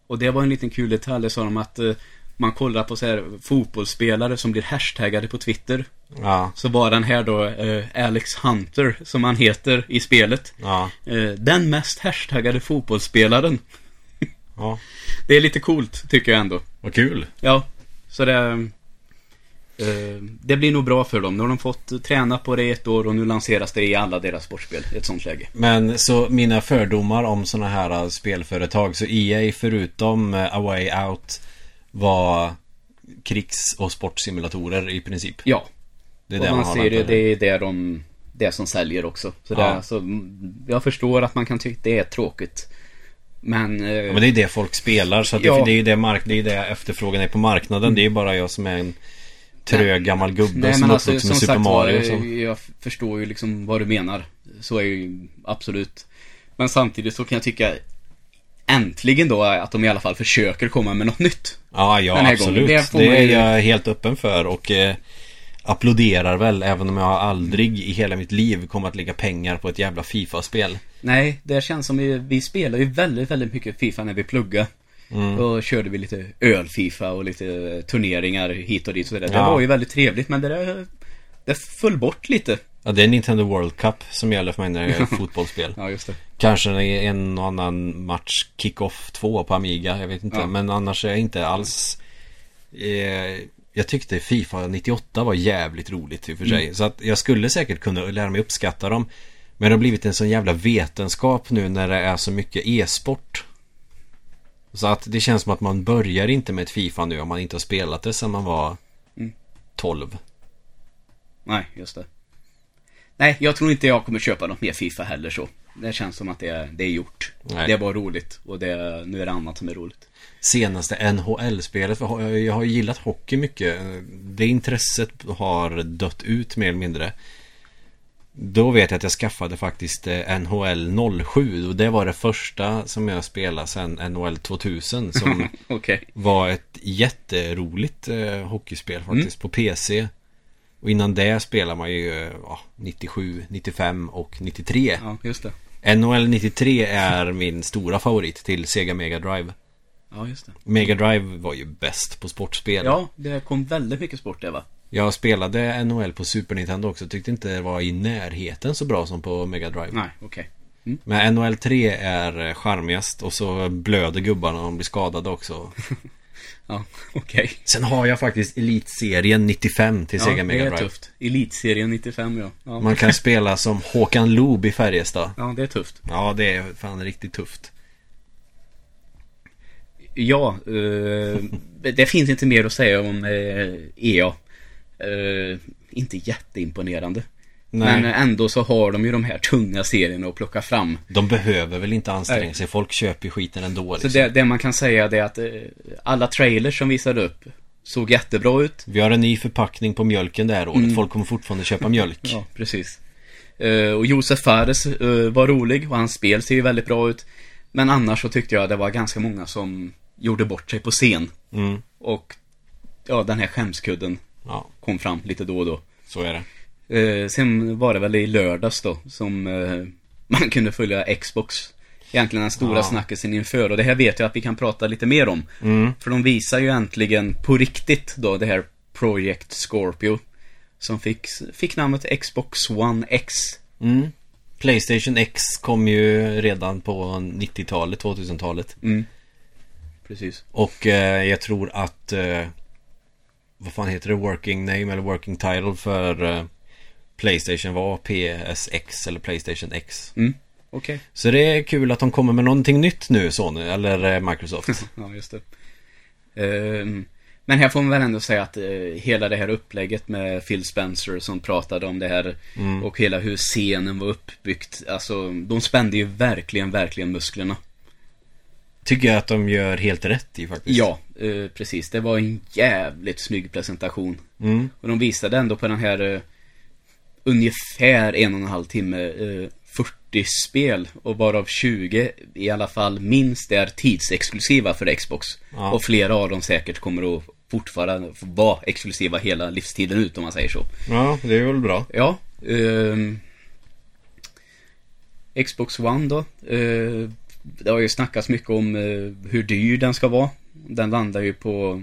och det var en liten kul detalj, det sa de att eh, man kollar på så här fotbollsspelare som blir hashtaggade på Twitter. Ja, Så var den här då eh, Alex Hunter, som han heter i spelet. ja, Eh, den mest hashtaggade fotbollsspelaren. ja. Det är lite coolt, tycker jag ändå. Vad kul. Ja, så det... Eh, det blir nog bra för dem. Nu har de fått eh, träna på det i ett år och nu lanseras det i alla deras sportspel. Ett sånt läge. Men så mina fördomar om sådana här spelföretag Så EA förutom äh, A Way Out Var krigs och sportsimulatorer i princip Ja, Det är och det man, man ser det, det är det de... Det som säljer också. Så det, Ja. så, mm, jag förstår att man kan tycka det är tråkigt. Men... eh, Ja, men det är det folk spelar så Ja. det, det är det, mark, det är det efterfrågan är på marknaden Det är bara jag som är en trög gammal gubbe Nej som men alltså som med Super sagt Mario var, så. jag förstår ju liksom vad du menar. Så är ju absolut. Men samtidigt så kan jag tycka Äntligen då att de i alla fall försöker komma med något nytt. Ja, ja absolut gången. Det, Det är ju- jag helt öppen för och eh, Applåderar väl även om jag aldrig i hela mitt liv kommer att lägga pengar på ett jävla FIFA-spel Nej, det känns som vi, vi spelar ju väldigt, väldigt mycket FIFA när vi pluggar. Mm. Då körde vi lite öl-FIFA och lite turneringar hit och dit och där. Det Ja. var ju väldigt trevligt men det där, det föll bort lite. Ja, det är Nintendo World Cup som gäller för mig när det är fotbollsspel Ja, just det. Kanske en och annan match Kick-Off 2 på Amiga, jag vet inte Ja. Men annars är jag inte alls eh, Jag tyckte Fifa 98 var jävligt roligt i och för sig Mm. Så att jag skulle säkert kunna lära mig uppskatta dem Men det har blivit en sån jävla vetenskap nu när det är så mycket e-sport Så att det känns som att man börjar inte med ett Fifa nu om man inte har spelat det sedan man var Mm. 12 Nej, just det. Nej, jag tror inte jag kommer köpa något mer FIFA heller så. Det känns som att det är, det är gjort. Nej. Det var roligt och det, nu är det annat som är roligt. senaste NHL-spelet. För jag- har gillat hockey mycket. Det intresset har dött ut mer eller mindre. Då vet jag att jag skaffade faktiskt eh, NHL 07 och det var det första som jag spelade sen NHL 2000 som Okej. var ett jätteroligt eh, hockeyspel Mm. faktiskt på PC. Och innan det spelade man ju eh, ja, 97, 95 och 93. Ja, just det. NHL 93 är min stora favorit till Sega Mega Drive. Ja, just det. Mega Drive var ju bäst på sportspel. Ja, det kom väldigt mycket sport där va? Jag spelade NHL på Super Nintendo också. Tyckte inte det var i närheten så bra som på Mega Drive. Nej, okej. Men NHL 3 är charmigast och så blöder gubbarna om de blir skadade också. Ja, okej. Sen har jag faktiskt Elitserien 95 till Sega Ja, det Mega är Drive. tufft. Elitserien 95 ja. Ja, Man kan spela som Håkan Loob i Färjestad. ja det är tufft. Ja, det är fan riktigt tufft. Ja, eh, det finns inte mer att säga om eh, EA. Eh, inte jätteimponerande. Nej. Men ändå så har de ju de här tunga serierna att plocka fram. De behöver väl inte anstränga sig. Folk köper ju skiten ändå. Så Liksom. det, det man kan säga är att eh, alla trailers som visade upp såg jättebra ut. Vi har en ny förpackning på mjölken det här året. Mm. Folk kommer fortfarande köpa mjölk. Ja, precis. Eh, och Josef Fares eh, var rolig och hans spel ser ju väldigt bra ut. Men annars så tyckte jag det var ganska många som gjorde bort sig på scen. Mm. Och ja, den här skämskudden Ja, kom fram lite då och då. så är det. Eh, sen var det väl i lördags då som eh, man kunde följa Xbox. Egentligen den stora Ja. snackisen inför och det här vet jag att vi kan prata lite mer om. Mm. För de visar ju äntligen på riktigt då det här Project Scorpio. Som fick, fick namnet Xbox One X. Mm. Playstation X kom ju redan på 90-talet, 2000-talet. Mm. Precis. Och eh, jag tror att eh, Vad fan heter det? Working name eller working title för eh, Playstation var PSX eller Playstation X. Mm. Okej. Så det är kul att de kommer med någonting nytt nu Sony eller eh, Microsoft. Ja, just det. Ehm, men här får man väl ändå säga att eh, hela det här upplägget med Phil Spencer som pratade om det här Mm. och hela hur scenen var uppbyggt. Alltså, de spände ju verkligen, verkligen musklerna. Tycker jag att de gör helt rätt i faktiskt. Ja, eh, precis. Det var en jävligt snygg presentation. Mm. Och de visade ändå på den här eh, ungefär en och en halv timme eh, 40 spel och varav 20 i alla fall minst är tidsexklusiva för Xbox. Ja. Och flera av dem säkert kommer att fortfarande vara exklusiva hela livstiden ut om man säger så. Ja, det är väl bra. Ja. ehm, Xbox One då. Eh, det har ju snackats mycket om eh, hur dyr den ska vara. Den landar ju på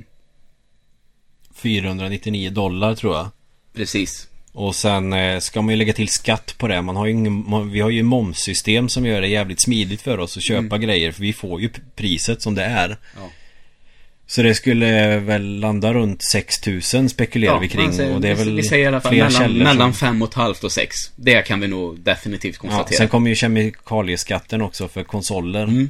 499 dollar tror jag. precis. Och sen eh, ska man ju lägga till skatt på det. Man har ju ingen, vi har ju momssystem som gör det jävligt smidigt för oss att köpa grejer. För vi får ju priset som det är. Mm. Ja. Så det skulle väl landa runt 6000 spekulerar vi kring. säger- och det är väl vi säger i alla fall mellan, mellan som- fem och ett halvt och sex. Det kan vi nog definitivt Ja, konstatera. sen kommer ju kemikalieskatten också för konsoler. Mm.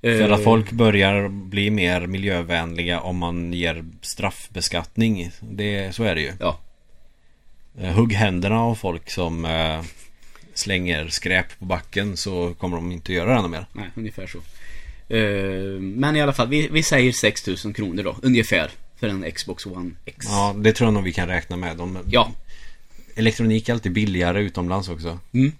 För Eh, att folk börjar bli mer miljövänliga om man ger straffbeskattning. Det, så är det ju. Ja, Eh, Hugg händerna av folk som eh, slänger skräp på backen så kommer de inte göra det ännu mer. nej, ungefär så. Eh, men i alla fall, vi, vi säger 6000 kronor då, ungefär. För en Xbox One X. Ja, det tror jag nog vi kan räkna med. De, Ja. Elektronik är alltid billigare utomlands också. Mm.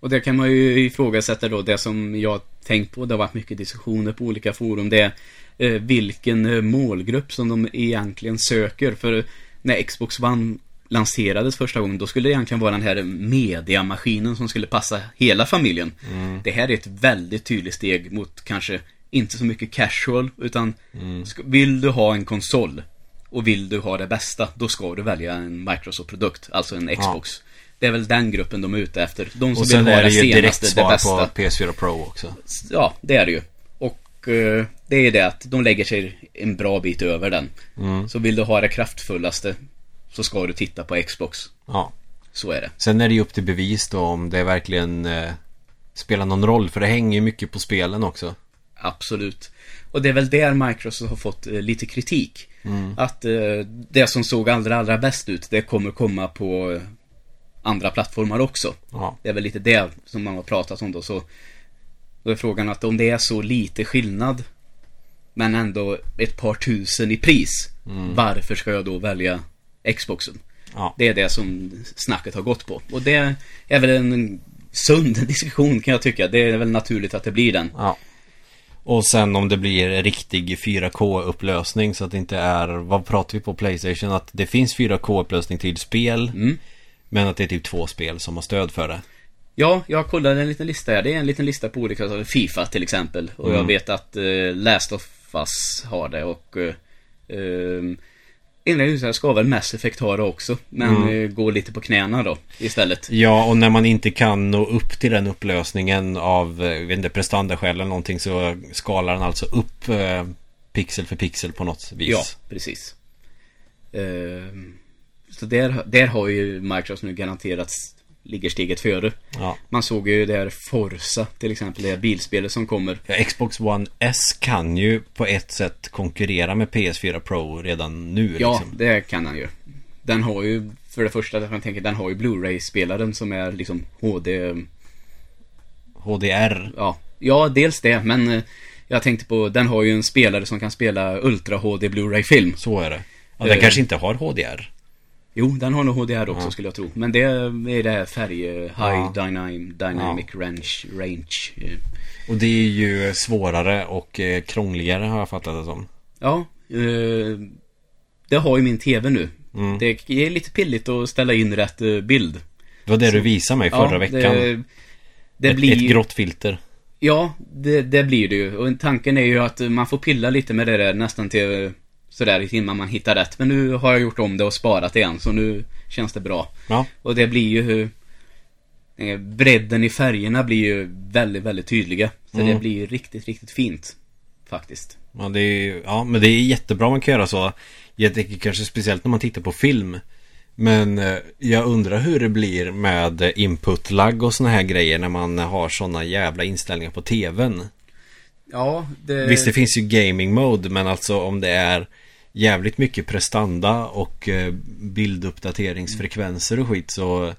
Och det kan man ju ifrågasätta då, det som jag tänkt på, det har varit mycket diskussioner på olika forum, det är eh, vilken eh, målgrupp som de egentligen söker. För när Xbox One lanserades första gången, då skulle det egentligen vara den här mediamaskinen som skulle passa hela familjen. Det här är ett väldigt tydligt steg mot kanske inte så mycket casual, utan ska- vill du ha en konsol och vill du ha det bästa, då ska du välja en Microsoft-produkt, alltså en Xbox. Det är väl den gruppen de är ute efter. De som Och sen vill ha är det det ju direkt senaste, det svar bästa. på PS4 Pro också. Ja, det är det ju. Och eh, det är det att de lägger sig en bra bit över den. Mm. Så vill du ha det kraftfullaste så ska du titta på Xbox. Ja. Så är det. Sen är det ju upp till bevis då om det verkligen eh, spelar någon roll. För det hänger ju mycket på spelen också. Absolut. Och det är väl där Microsoft har fått eh, lite kritik. Att eh, det som såg allra, allra bäst ut, det kommer komma på andra plattformar också. Ja. Det är väl lite det som man har pratat om då. Så då är frågan att om det är så lite skillnad men ändå ett par tusen i pris. Varför ska jag då välja Xboxen? Ja. Det är det som snacket har gått på. Och det är väl en sund diskussion kan jag tycka. Det är väl naturligt att det blir den. Ja. Och sen om det blir riktig 4K-upplösning så att det inte är, vad pratar vi på Playstation? Att det finns 4K-upplösning till spel. Mm. Men att det är typ två spel som har stöd för det. Ja, jag kollade en liten lista här. Det är en liten lista på olika. Fifa till exempel. Och jag Mm. vet att uh, Last of Us har det och uh, huset ska väl Mass Effect ha det också. Men Mm. eh, går lite på knäna då istället. Ja, och när man inte kan nå upp till den upplösningen av, eh, vet inte, prestandaskäl eller någonting så skalar den alltså upp eh, pixel för pixel på något vis. Ja, precis. Ehm, så där, där har ju Microsoft nu garanterat s- ligger steget före. Ja. Man såg ju det här Forza till exempel, det här bilspelet som kommer. Ja, Xbox One S kan ju på ett sätt konkurrera med PS4 Pro redan nu Ja, liksom. det kan han ju. Den har ju, för det första, jag tänker, den har ju Blu-ray-spelaren som är liksom HD... HDR. Ja, ja dels det, men eh, jag tänkte på, den har ju en spelare som kan spela Ultra HD Blu-ray-film. Så är det. Ja, den Eh. kanske inte har HDR. Jo, den har nog HDR också Ja. skulle jag tro. Men det är det här färg, eh, High Ja. Dynam, Dynamic Range, range. eh. Och det är ju svårare och eh, krångligare har jag fattat det som. Ja, det har ju min TV nu. Mm. Det är lite pilligt att ställa in rätt bild. Det var det du visade mig förra veckan. Det, det ett, blir ett grått filter. Ja, det, det blir det ju. Och tanken är ju att man får pilla lite med det där nästan till sådär innan man hittar rätt. Men nu har jag gjort om det och sparat igen, så nu känns det bra. Ja. Och det blir ju eh, Bredden i färgerna blir ju väldigt, väldigt tydliga. Så Mm. det blir riktigt, riktigt fint. Faktiskt. Ja, det är, ja, men det är jättebra man kan göra så. Jag tänker kanske speciellt när man tittar på film. Men eh, jag undrar hur det blir med eh, input-lag och såna här grejer när man har såna jävla inställningar på tvn. Ja, det... Visst, det finns ju gaming mode, men alltså om det är jävligt mycket prestanda och eh, bilduppdateringsfrekvenser och skit så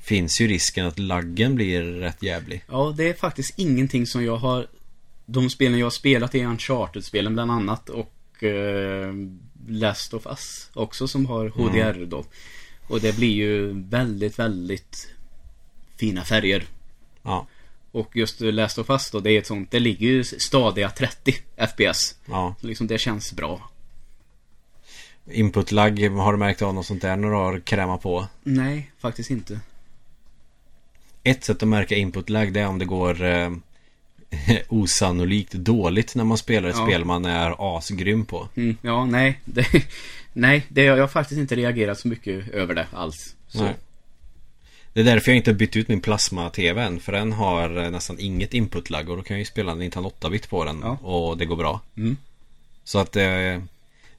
finns ju risken att laggen blir rätt jävlig. Ja, det är faktiskt ingenting som jag har... De spelen jag har spelat är Uncharted-spelen bland annat och eh, Last of Us också som har HDR då. Och det blir ju väldigt, väldigt fina färger. Ja, Och just Last of Us då, det är ett sånt, det ligger ju stadiga 30 FPS. ja. Så liksom det känns bra. Input-lag, har du märkt av något sånt där när du har krämat på? Nej, faktiskt inte. Ett sätt att märka input-lag det är om det går eh, osannolikt dåligt när man spelar ett Ja. spel man är asgrym på. Mm, ja, nej. Det, nej, det, jag har faktiskt inte reagerat så mycket över det alls. Det är därför jag inte bytt ut min plasma-tv än. För den har eh, nästan inget input-lag och då kan jag ju spela Nintendo 8-bit på den. Ja. Och det går bra. Mm. Så att eh,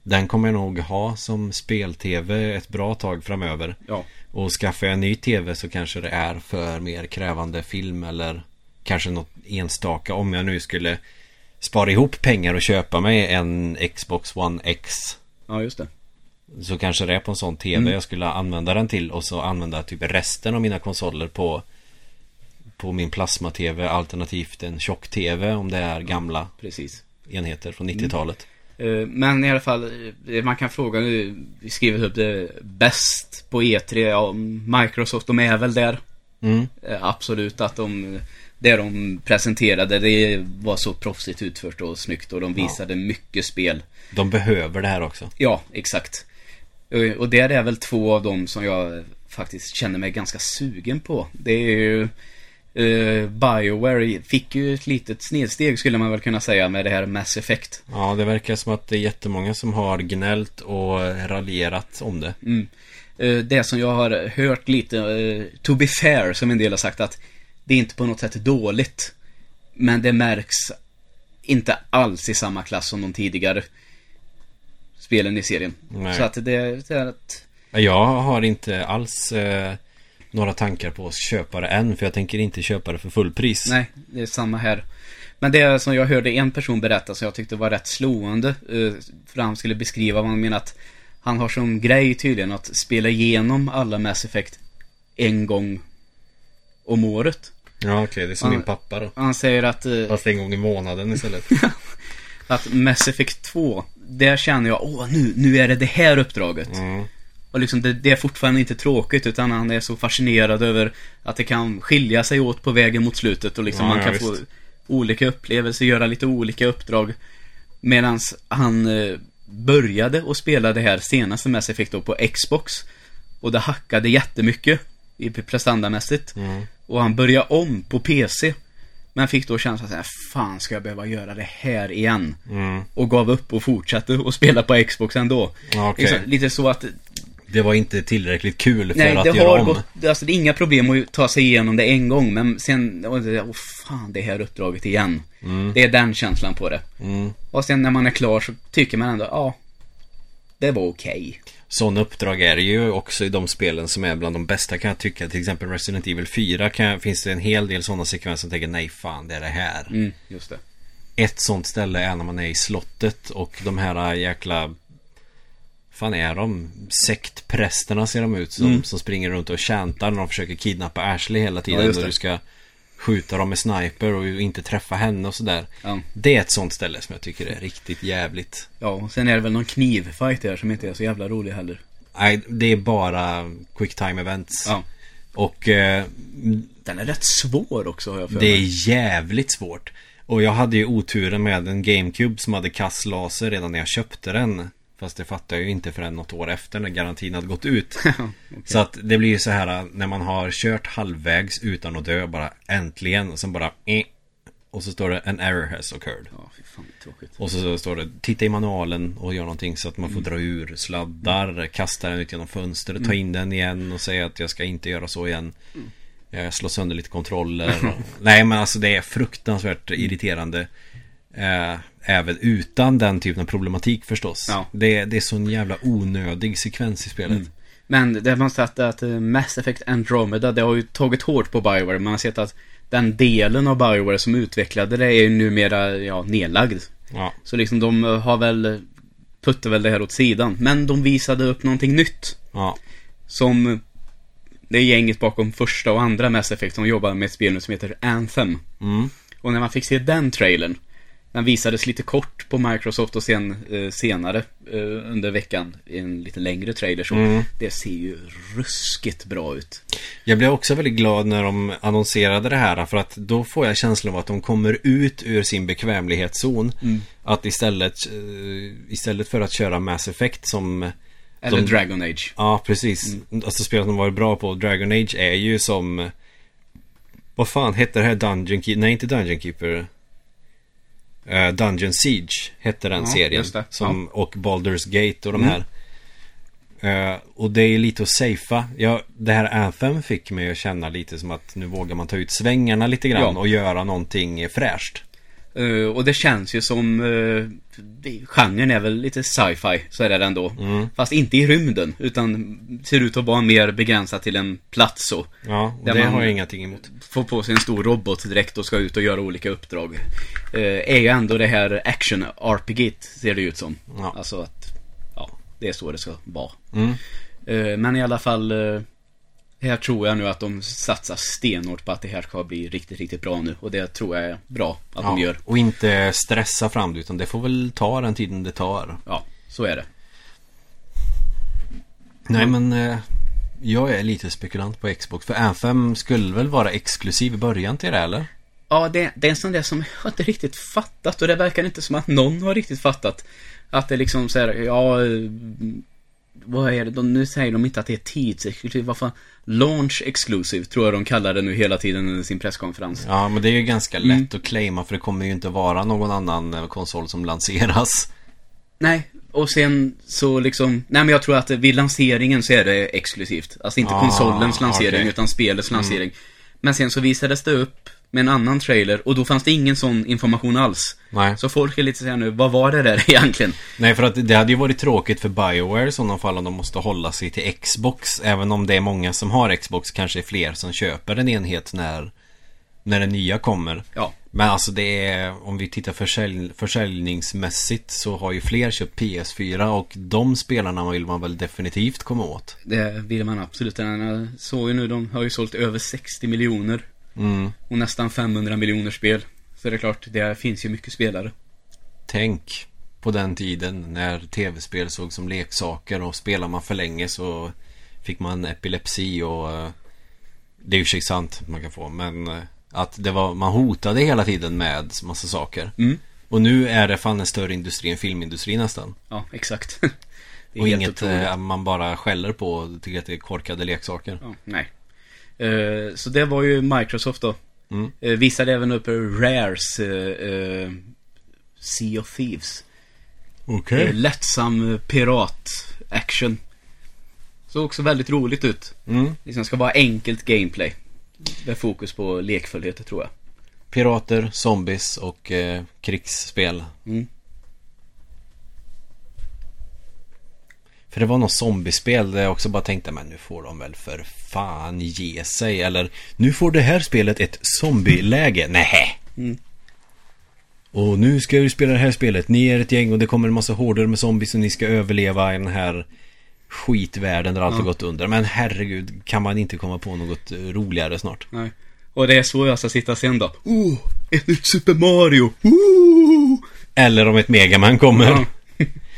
den kommer jag nog ha som spel-tv ett bra tag framöver. Ja. Och skaffar jag en ny tv så kanske det är för mer krävande film eller kanske något enstaka om jag nu skulle spara ihop pengar och köpa mig en Xbox One X. ja, just det. Så kanske det är på en sån tv Mm. jag skulle använda den till och så använda typ resten av mina konsoler på på min plasma-tv alternativt en tjock-tv om det är gamla Precis. enheter från 90-talet. Eh, Men i alla fall, eh, man kan fråga nu, vi skriver upp det bäst på E3, ja, Microsoft, de är väl där. Mm. Eh, Absolut att de, det de presenterade, det var så proffsigt utfört och snyggt och de Ja. visade mycket spel. De behöver det här också. Ja, exakt. Eh, Och det är väl två av dem som jag faktiskt känner mig ganska sugen på. Det är ju eh, Bioware fick ju ett litet snedsteg skulle man väl kunna säga med det här Mass Effect. Ja, det verkar som att det är jättemånga som har gnällt och raljerat om det. Mm. Eh, Det som jag har hört lite, eh, to be fair, som en del har sagt att det är inte på något sätt dåligt. Men det märks inte alls i samma klass som de tidigare spelen i serien. Nej. Så att det, det är att, Jag har inte alls eh, några tankar på att köpa det än för jag tänker inte köpa det för fullpris. nej, det är samma här. Men det som jag hörde en person berätta som jag tyckte var rätt slående. eh, För han skulle beskriva vad han menar att han har som grej tydligen att spela igenom alla Mass Effect en gång om året. Ja, okej, det är som Ja. min pappa då. Han säger att, eh, Fast en gång i månaden istället. att Mass Effect 2, där känner jag, åh nu, nu är det det här uppdraget. Mm. Och liksom det, det är fortfarande inte tråkigt utan han är så fascinerad över att det kan skilja sig åt på vägen mot slutet och liksom Ja, man ja, kan visst. få olika upplevelser, göra lite olika uppdrag. Medan han eh, började att spela det här senaste Mass Effect då på Xbox. Och det hackade jättemycket i prestandamässigt. Mm. Och han började om på PC. Men fick då känslan här, fan ska jag behöva göra det här igen? Mm. Och gav upp och fortsatte att spela på Xbox ändå. Okej. Liksom, lite så att Det var inte tillräckligt kul för Nej, att det göra har om. gått, alltså det är inga problem att ta sig igenom det en gång, men sen, åh oh, fan, det här uppdraget igen. Det är den känslan på det. Mm. Och sen när man är klar så tycker man ändå, ja, det var okej. Sådana uppdrag är det ju också i de spelen som är bland de bästa kan jag tycka. Till exempel Resident Evil 4 kan, finns det en hel del sådana sekvenser som tänker nej fan det är det här. Mm, just det. Ett sånt ställe är när man är i slottet och de här jäkla fan är de? Sektprästerna ser de ut som, Mm. som springer runt och chantar när de försöker kidnappa Ashley hela tiden. Ja, och det. du ska skjuta dem med sniper och inte träffa henne och sådär. Ja. Det är ett sånt ställe som jag tycker är riktigt jävligt. ja, och sen är det väl någon knivfight där som inte är så jävla rolig heller. Nej, det är bara quick time events. Ja. Och eh, Den är rätt svår också har jag för det mig. är jävligt svårt. Och jag hade ju oturen med en GameCube som hade kasslaser redan när jag köpte den. Fast det fattade jag ju inte förrän något år efter när garantin hade gått ut. Så att det blir ju så här när man har kört halvvägs utan att dö bara äntligen och sen bara eh, Och så står det en error has occurred. Ja, fy fan tråkigt. Och så står det titta i manualen och gör någonting så att man får dra ur sladdar, kasta den ut genom fönstret, ta in den igen och säga att jag ska inte göra så igen. Jag slår sönder lite kontroller. Nej men alltså det är fruktansvärt irriterande. Eh, även utan den typen av problematik förstås. Ja. Det, det är sån jävla onödig sekvens i spelet. Men det man sett att eh, Mass Effect Andromeda, det har ju tagit hårt på Bioware. Man har sett att den delen av Bioware som utvecklade det är ju numera, ja, nedlagd. Ja. Så liksom de eh, har väl puttat väl det här åt sidan. Men de visade upp någonting nytt. Ja. Som eh, det är gänget bakom första och andra Mass Effect som jobbar med ett spel nu som heter Anthem. Mm. Och när man fick se den trailern Den visades lite kort på Microsoft och sen eh, senare eh, under veckan i en lite längre trailer så Mm. Det ser ju ruskigt bra ut. Jag blev också väldigt glad när de annonserade det här för att då får jag känslan av att de kommer ut ur sin bekvämlighetszon. Att istället, eh, istället för att köra Mass Effect som Eller De- Dragon Age. Ja, precis. Alltså spelet de varit bra på Dragon Age är ju som Vad fan hette det här Dungeon Keeper? Nej, inte Dungeon Keeper Dungeon Siege hette den Ja, serien som, Och Baldur's Gate och de Mm. här. Eh, Och det är lite att safea. Ja, Det här Anthem fick mig att känna lite som att Nu vågar man ta ut svängarna lite grann Ja. och göra någonting fräscht Eh, och det känns ju som uh, Genren är väl lite sci-fi, så är det ändå. Mm. Fast inte i rymden, utan ser ut att vara mer begränsat till en plats så. Ja, och Där det man- har jag ingenting emot Får på sig en stor robot direkt och ska ut och göra olika uppdrag. Eh, är ju ändå det här action RPG ser det ut som. Ja. Alltså att, ja, det är så det ska vara. mm. Eh, men i alla fall, här tror jag nu att de satsar stenhårt på att det här ska bli riktigt, riktigt bra nu. Och det tror jag är bra att de ja. gör. Och inte stressa fram det utan det får väl ta den tiden det tar Ja, så är det. Nej men eh, Jag är lite spekulant på Xbox För Anthem skulle väl vara exklusiv i början till det eller? Ja, det, det är en sån där som jag inte riktigt fattat och det verkar inte som att någon har riktigt fattat. Att det liksom så här, ja... Vad är det? De, nu säger de inte att det är tidsexklusivt. Vad fan? Launch exclusive tror jag de kallar det nu hela tiden under sin presskonferens. Ja men det är ju ganska Mm. lätt att claima för det kommer ju inte vara någon annan eh, konsol som lanseras Nej, och sen så liksom... Nej men jag tror att vid lanseringen så är det exklusivt. Alltså inte Ah, konsolens lansering okej. utan spelets lansering. Men sen så visades det upp med en annan trailer och då fanns det ingen sån information alls. Nej Så folk är lite såhär nu, vad var det där egentligen? Nej för att det hade ju varit tråkigt för Bioware i sådana fall om de måste hålla sig till Xbox Även om det är många som har Xbox kanske är fler som köper en enhet när När den nya kommer Ja, Men alltså det är, om vi tittar försälj, försäljningsmässigt så har ju fler köpt PS4 och de spelarna vill man väl definitivt komma åt. det vill man absolut. Jag såg ju nu, de har ju sålt över 60 miljoner Mm. och nästan 500 miljoner spel. Så det är klart, det finns ju mycket spelare. Tänk. på den tiden när tv-spel såg som leksaker och spelar man för länge så fick man epilepsi och eh, det är ju sig sant man kan få men eh, att det var, man hotade hela tiden med massa saker. Mm. Och nu är det fan en större industri än filmindustri nästan. Ja, exakt. Och inget otroligt. eh, man bara skäller på och tycker att det är korkade leksaker. Ja, nej. Eh, så det var ju Microsoft då. Mm. Uh, visade även upp Rares uh, Sea of Thieves. Okej. Eh, lättsam eh, pirat-action. Såg också väldigt roligt ut. Mm. Liksom ska vara enkelt gameplay. Med fokus på lekfullhet tror jag. Pirater, zombies och eh, krigsspel. Mm. För det var något zombiespel där jag också bara tänkte men nu får de väl för fan ge sig. Eller nu får det här spelet ett zombieläge. Nej. Mm. Och nu ska vi spela det här spelet. Ni är ett gäng och det kommer en massa horder med zombies och ni ska överleva i den här skitvärlden där allt har Ja. gått under. Men herregud, kan man inte komma på något roligare snart? Nej. Och det är så jag ska sitta sen då. Oh, ett nytt Super Mario! Oh! Eller om ett Megaman kommer. Ja.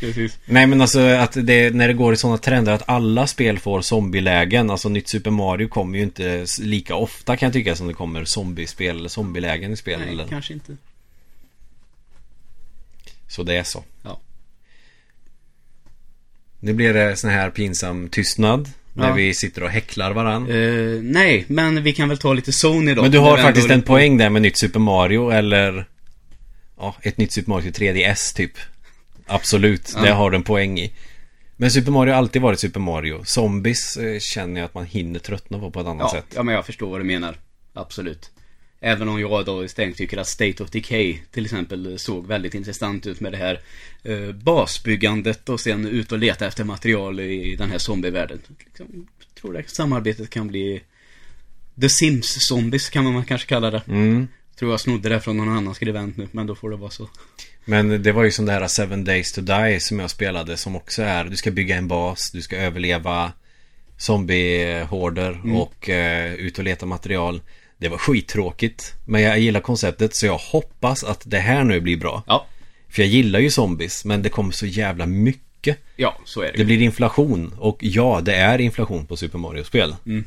Precis. Nej men alltså att det, när det går i sådana trender att alla spel får zombielägen Alltså nytt Super Mario kommer ju inte lika ofta kan jag tycka som det kommer zombiespel eller zombielägen i spel Nej, eller. kanske inte. Så det är så Ja. Nu blir det sån här pinsam tystnad När Ja. vi sitter och häcklar varann Eh, nej, men vi kan väl ta lite Sony då. Men du har faktiskt en poäng där med nytt Super Mario eller Ja, ett nytt Super Mario till 3DS typ Absolut, Ja. det har du en poäng i Men Super Mario har alltid varit Super Mario Zombies eh, känner jag att man hinner tröttna på på ett annat Ja, sätt ja, men jag förstår vad du menar. Absolut. Även om jag då istället tycker att State of Decay till exempel såg väldigt intressant ut med det här eh, basbyggandet och sen ut och leta efter material i den här zombievärlden. Liksom, jag tror det samarbetet kan bli The Sims Zombies kan man kanske kalla det. Mm Tror jag snodde det från någon annan skribent nu, men då får det vara så. Men det var ju som det här Seven Days to Die som jag spelade som också är Du ska bygga en bas, du ska överleva Zombiehorder och eh, ut och leta material. Det var skittråkigt Men jag gillar konceptet så jag hoppas att det här nu blir bra. Ja, För jag gillar ju zombies men det kommer så jävla mycket. Ja, så är det. Det blir inflation och ja, det är inflation på Super Mario-spel. Mm.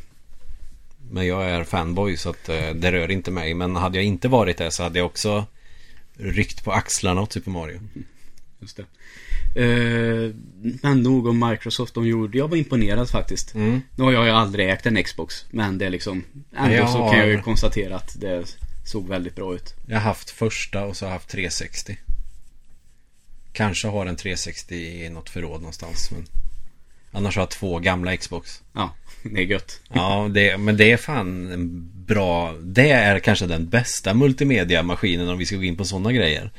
Men jag är fanboy så att eh, det rör inte mig. Men hade jag inte varit det så hade jag också ryckt på axlarna åt Super Mario Just det. Eh, men nog om Microsoft de gjorde. Jag var imponerad faktiskt. Mm. Nu har jag ju aldrig ägt en Xbox. Men det är liksom Ändå Jag så har- kan jag ju konstatera att det såg väldigt bra ut. Jag har haft första och så har jag haft 360 Kanske har en 360 i något förråd någonstans men Annars har jag två gamla Xbox Ja, det är gött. Ja, det, men det är fan en bra Det är kanske den bästa multimedia-maskinen om vi ska gå in på sådana grejer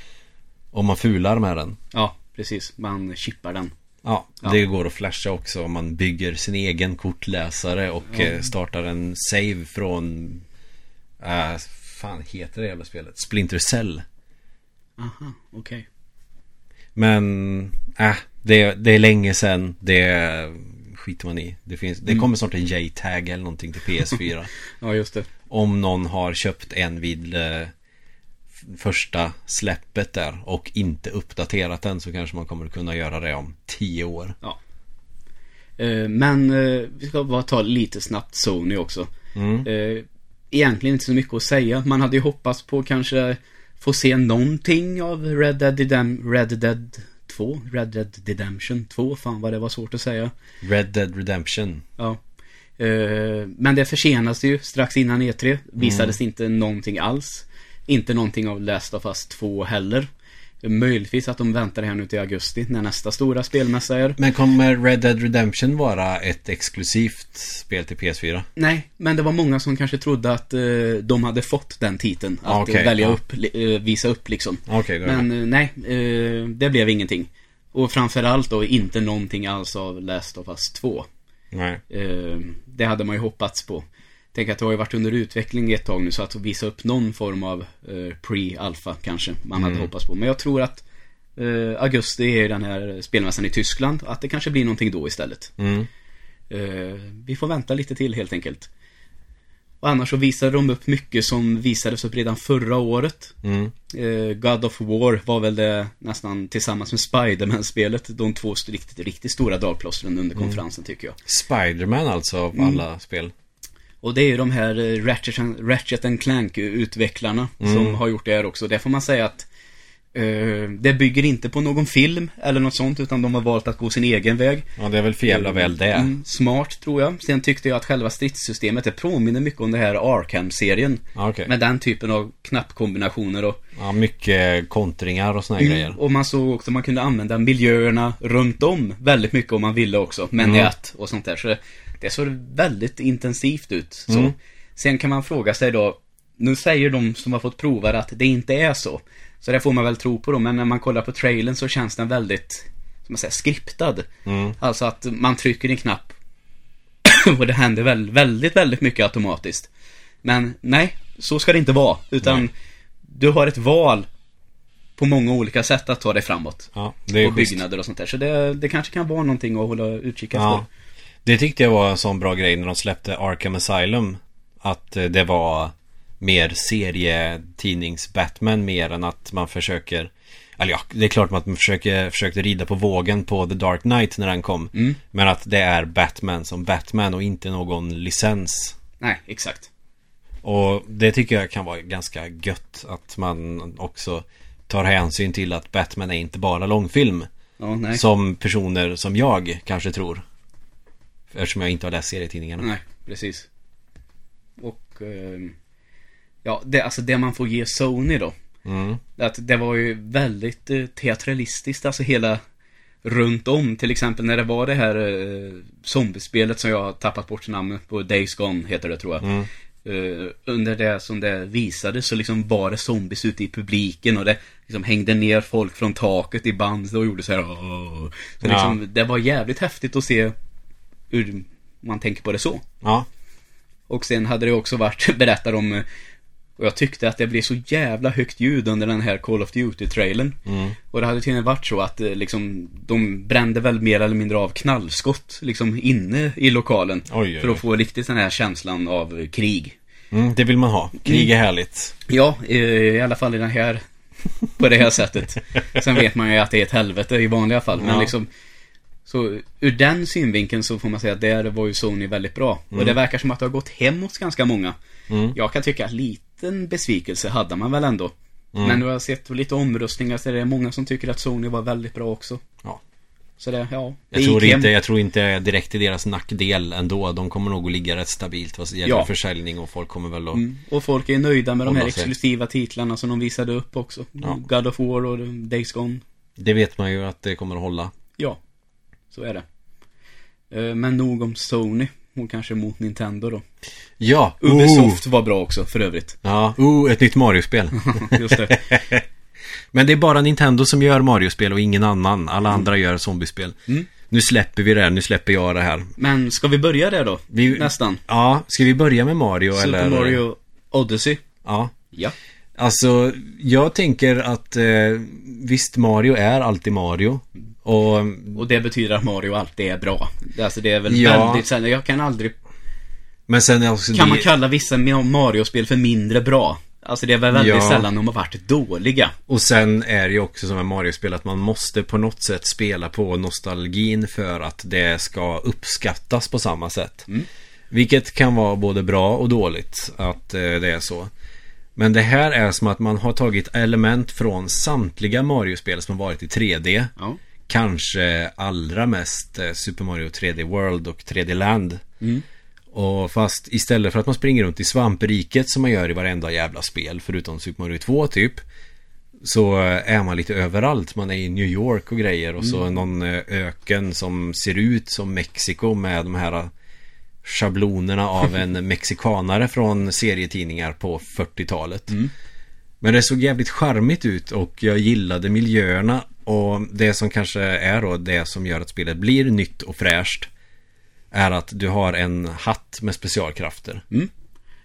Om man fular med den Ja, precis. Man chippar den. Ja, Ja. det går att flasha också om man bygger sin egen kortläsare och Ja. eh, startar en save från äh, Fan heter det jävla spelet? Splinter Cell Aha, okej. Men, äh, det, det är länge sedan Det skiter man i Det, finns, det Mm. kommer snart en J-tag eller någonting till PS4 Ja, just det. Om någon har köpt en vid eh, första släppet där och inte uppdaterat den så kanske man kommer kunna göra det om tio år. Ja. Eh, men eh, vi ska bara ta lite snabbt Sony också. Mm. Eh, egentligen inte så mycket att säga. Man hade ju hoppats på kanske få se någonting av Red Dead, Redem- Red Dead 2. Red Dead Redemption 2. Fan vad det var svårt att säga. Red Dead Redemption. Ja. Eh, men det försenas ju strax innan E3. Visades inte någonting alls. Inte någonting av Last of Us 2 heller. Möjligtvis att de väntar här nu till augusti när nästa stora spelmässa är. Men kommer Red Dead Redemption vara ett exklusivt spel till PS4? Nej, men det var många som kanske trodde att eh, de hade fått den titeln. Att eh, välja ja. upp, eh, visa upp liksom. Är Men eh, nej, eh, det blev ingenting. Och framförallt då inte någonting alls av Last of Us 2. Nej. Eh, det hade man ju hoppats på. Tänk att det har ju varit under utveckling ett tag nu så att visa upp någon form av eh, pre-alpha kanske man hade Mm. hoppats på. Men jag tror att eh, augusti är den här spelmässan i Tyskland. Att det kanske blir någonting då istället. Mm. Eh, vi får vänta lite till helt enkelt. Och annars så visade de upp mycket som visades upp redan förra året. Mm. Eh, God of War var väl det nästan tillsammans med Spiderman-spelet de två riktigt, riktigt stora dragplåstren under konferensen tycker jag. Spiderman alltså av Mm. alla spel. Och det är ju de här eh, Ratchet, Ratchet Clank-utvecklarna som har gjort det här också. Det får man säga att eh, det bygger inte på någon film eller något sånt utan de har valt att gå sin egen väg. Ja, det är väl för jävla väl det. Mm, smart tror jag. Sen tyckte jag att själva stridssystemet det påminner mycket om det här Arkham-serien. Okej. Med den typen av knappkombinationer och Ja, mycket kontringar och såna här grejer. Och man såg också att man kunde använda miljöerna runt om väldigt mycket om man ville också. Med Mm. och sånt där. Så det, såg väldigt intensivt ut. Så. Mm. Sen kan man fråga sig då. Nu säger de som har fått prova att det inte är så. Så det får man väl tro på då. Men när man kollar på trailern så känns den väldigt, som man säger, skriptad. Mm. Alltså att man trycker en knapp. och det händer väl, väldigt, väldigt mycket automatiskt. Men nej, så ska det inte vara. Utan Nej. du har ett val på många olika sätt att ta dig framåt. Ja, det är På schysst. byggnader och sånt där. Så det, det kanske kan vara någonting att hålla utkik efter. Ja. Det tyckte jag var en sån bra grej när de släppte Arkham Asylum. Att eh, det var mer serietidnings-Batman mer än att man försöker Eller ja, det är klart att man försöker, försökte rida på vågen på The Dark Knight när den kom. Mm. Men att det är Batman som Batman och inte någon licens. Nej, exakt. Och det tycker jag kan vara ganska gött att man också tar hänsyn till att Batman är inte bara långfilm. Nej. Som personer som jag kanske tror. Eftersom jag inte har läst serietidningarna. Nej, precis. Och... ehm, ja, det, alltså det man får ge Sony då. Mm. Att det var ju väldigt eh, teatralistiskt, alltså hela runt om. Till exempel när det var det här eh, zombiespelet som jag har tappat bort namnet på. Days Gone heter det tror jag. Mm. Eh, under det som det visades så liksom var det zombies ute i publiken och det liksom hängde ner folk från taket i band och gjorde så här. "Åh." Så Ja. liksom, det var jävligt häftigt att se hur man tänker på det så. Ja. Och sen hade det också varit, berättar om eh, och jag tyckte att det blev så jävla högt ljud under den här Call of Duty-trailern. Mm. Och det hade tydligen varit så att eh, liksom, de brände väl mer eller mindre av knallskott liksom inne i lokalen. Oj, oj, För oj. att få riktigt den här känslan av krig. Mm, det vill man ha. Krig är härligt. Ja, eh, i alla fall i den här, på det här sättet. Sen vet man ju att det är ett helvete i vanliga fall. Men Ja. liksom, så ur den synvinkeln så får man säga att där var ju Sony väldigt bra. Och det verkar som att det har gått hem hos ganska många. Mm. Jag kan tycka att liten besvikelse hade man väl ändå. Mm. Men nu har jag sett lite omröstningar så det är många som tycker att Sony var väldigt bra också. Ja. Så det, ja. Det Jag tror, gick hem. inte, jag tror inte direkt i deras nackdel ändå. De kommer nog att ligga rätt stabilt vad gäller Ja. försäljning och folk kommer väl att... Mm. Och folk är nöjda med de här exklusiva titlarna som de visade upp också. Ja. God of War och Days Gone. Det vet man ju att det kommer att hålla. Ja, så är det. Eh, Men nog om Sony. Och kanske mot Nintendo då. Ja! Ubisoft var bra också för övrigt. Ja, oh, ett nytt Mario-spel. Just det. Men det är bara Nintendo som gör Mario-spel och ingen annan. Alla andra gör zombiespel. Mm. Nu släpper vi det här, nu släpper jag det här. Men ska vi börja där då? Vi- Nästan. Ja, ska vi börja med Mario Super eller? Mario Odyssey. Ja. Ja. Alltså, jag tänker att eh, visst, Mario är alltid Mario. Och Och det betyder att Mario alltid är bra. Alltså det är väl Ja. väldigt sällan. Jag kan aldrig... Men sen är också Kan man det- kalla vissa Mario-spel för mindre bra? Alltså det är väl väldigt Ja. sällan de har varit dåliga. Och sen är det ju också som med Mario-spel att man måste på något sätt spela på nostalgin för att det ska uppskattas på samma sätt. Mm. Vilket kan vara både bra och dåligt att eh, det är så. Men det här är som att man har tagit element från samtliga Mario-spel som har varit i 3D. Ja. Kanske allra mest eh, Super Mario 3D World och 3D Land. Mm. Och fast istället för att man springer runt i svampriket som man gör i varenda jävla spel förutom Super Mario 2 typ Så eh, är man lite överallt. Man är i New York och grejer och så någon eh, öken som ser ut som Mexiko med de här schablonerna av en mexikanare från serietidningar på 40-talet. Men det såg jävligt charmigt ut och jag gillade miljöerna och det som kanske är då det som gör att spelet blir nytt och fräscht är att du har en hatt med specialkrafter.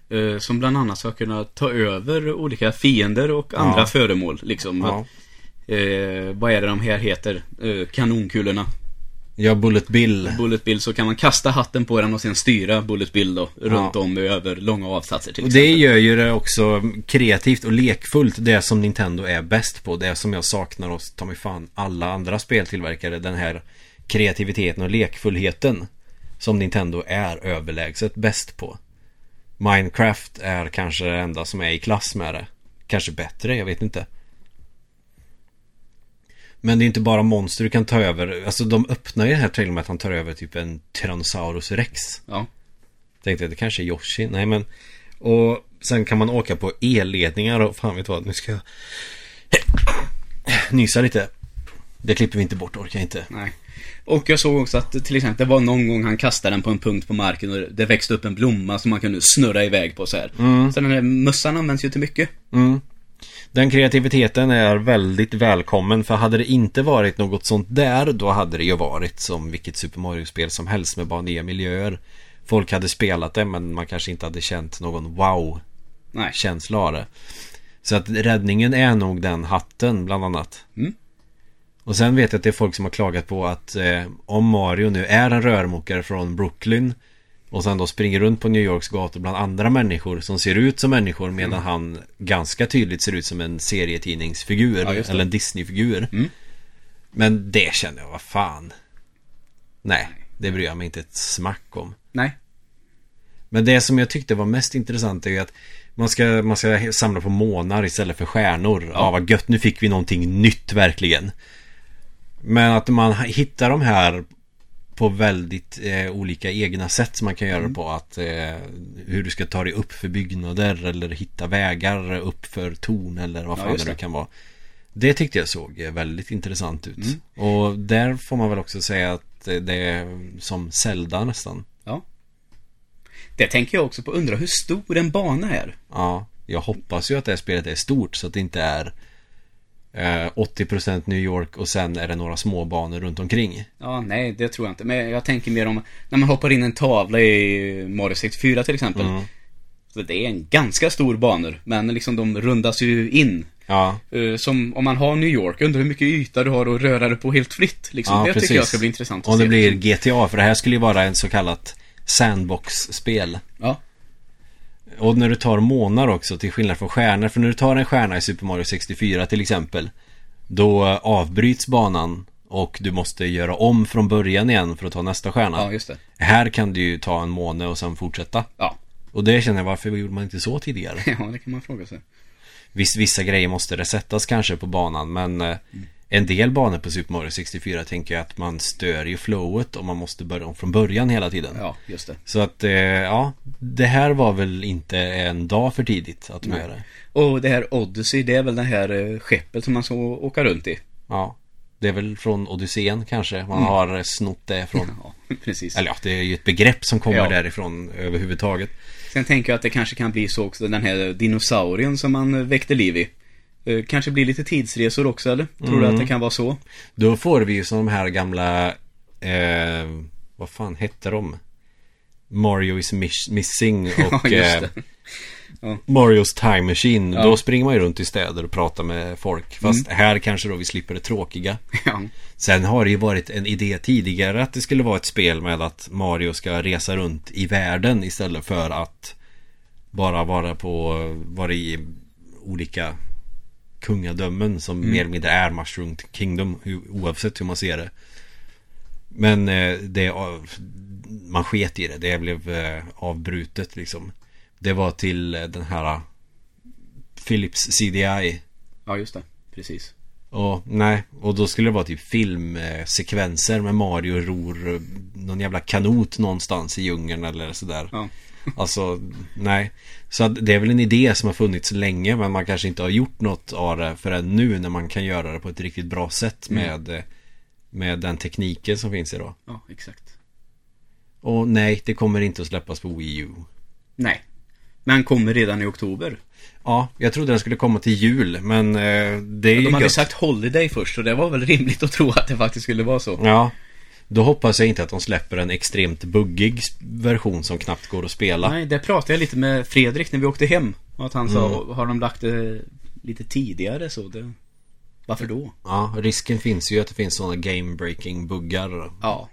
Eh, som bland annat ska kunna ta över olika fiender och andra Ja. föremål. Liksom. Ja. Eh, vad är det de här heter? Eh, kanonkulorna. Ja, Bullet Bill. Bullet Bill så kan man kasta hatten på den och sen styra Bullet Bill då runt Ja. om över långa avsatser till Och exempel. det gör ju det också kreativt och lekfullt Det som Nintendo är bäst på Det som jag saknar hos ta mig fan alla andra speltillverkare Den här kreativiteten och lekfullheten Som Nintendo är överlägset bäst på Minecraft är kanske det enda som är i klass med det Kanske bättre, jag vet inte Men det är inte bara monster du kan ta över Alltså de öppnar ju det här trailern med att han tar över typ en Tyrannosaurus rex Ja. Tänkte att det kanske är Yoshi. Nej men. Och sen kan man åka på elledningar och fan vet vad. Nu ska jag nysa lite. Det klipper vi inte bort, orkar jag inte. Nej. Och jag såg också att till exempel det var någon gång han kastade den på en punkt på marken och det växte upp en blomma som man kunde snurra iväg på så här. Så den där mössan används ju till mycket. Mm. Den kreativiteten är väldigt välkommen för hade det inte varit något sånt där då hade det ju varit som vilket Super Mario-spel som helst med bara nya miljöer. Folk hade spelat det men man kanske inte hade känt någon wow-känsla av det. Så att räddningen är nog den hatten bland annat. Mm. Och sen vet jag att det är folk som har klagat på att eh, om Mario nu är en rörmokare från Brooklyn och sen då springer runt på New Yorks gator bland andra människor som ser ut som människor medan Mm. han ganska tydligt ser ut som en serietidningsfigur Ja, eller en Disney-figur. Mm. Men det känner jag, vad fan. Nej, det bryr jag mig inte ett smack om. Nej. Men det som jag tyckte var mest intressant är ju att man ska, man ska samla på månar istället för stjärnor. Ja. vad gött, nu fick vi någonting nytt verkligen. Men att man hittar de här på väldigt eh, olika egna sätt som man kan göra det på. Att eh, hur du ska ta dig upp för byggnader eller hitta vägar upp för torn eller vad Ja, fan just det nu kan vara. Det tyckte jag såg väldigt intressant ut. Mm. Och där får man väl också säga att det är som Zelda nästan. Ja. Det tänker jag också på. Undra hur stor en bana är. Ja, jag hoppas ju att det här spelet är stort så att det inte är 80% New York och sen är det några små banor runt omkring. Ja, nej, det tror jag inte. Men jag tänker mer om när man hoppar in en tavla i Mario 64 till exempel. Mm. Så det är en ganska stor banor, men liksom de rundas ju in. Ja, Eh, Som om man har New York, undrar hur mycket yta du har att röra dig på helt fritt. Liksom. ja det precis. tycker jag ska bli intressant att Om se. det blir GTA, för det här skulle ju vara en så kallat sandbox-spel. Ja, Och när du tar månar också, till skillnad från stjärnor. För när du tar en stjärna i Super Mario 64 till exempel. Då avbryts banan och du måste göra om från början igen för att ta nästa stjärna. ja just det. Här kan du ju ta en måne och sen fortsätta. Ja. Och det känner jag, varför gjorde man inte så tidigare? ja, det kan man fråga sig. Visst, vissa grejer måste resettas kanske på banan men eh, en del banor på Super Mario 64 tänker jag att man stör ju flowet och man måste börja om från början hela tiden. Ja, just det. Så att, eh, ja, det här var väl inte en dag för tidigt att de gör det. Och det här Odyssey, det är väl det här eh, skeppet som man ska åka runt i. Ja, det är väl från Odysseen kanske man har eh, snott det från. Ja, precis. Eller ja, det är ju ett begrepp som kommer Ja. därifrån överhuvudtaget. Sen tänker jag att det kanske kan bli så också, den här dinosaurien som man väckte liv i. Eh, Kanske blir lite tidsresor också, eller? Tror du Mm. att det kan vara så? Då får vi ju som de här gamla eh, Vad fan hette de? Mario is miss- missing och Ja, eh, det. Marios time machine Ja. Mm. Då springer man ju runt i städer och pratar med folk Fast här kanske då vi slipper det tråkiga Ja. Sen har det ju varit en idé tidigare att det skulle vara ett spel med att Mario ska resa runt i världen istället för att Bara vara på, vara i olika kungadömen som Mm. mer eller mindre är Mushroom Kingdom oavsett hur man ser det. Men eh, det av- man sket i det. Det blev eh, avbrutet liksom. Det var till eh, den här eh, Philips CDI. ja, just det. Precis. Och nej, och då skulle det vara typ filmsekvenser med Mario ror eh, någon jävla kanot någonstans i djungeln eller sådär. Ja. Alltså, nej. Så det är väl en idé som har funnits länge men man kanske inte har gjort något av det förrän nu när man kan göra det på ett riktigt bra sätt med, eh, med den tekniken som finns idag. Ja, exakt. Och nej, det kommer inte att släppas på Wii U. Nej. Men kommer redan i oktober. Ja, jag trodde den skulle komma till jul men eh, det är De ju hade gött. sagt Holiday först och det var väl rimligt att tro att det faktiskt skulle vara så. Ja, då hoppas jag inte att de släpper en extremt buggig version som knappt går att spela. Nej, det pratade jag lite med Fredrik när vi åkte hem. Och att han sa, Mm. har de lagt det lite tidigare så det... Varför då? Ja, risken finns ju att det finns sådana game-breaking buggar. Ja.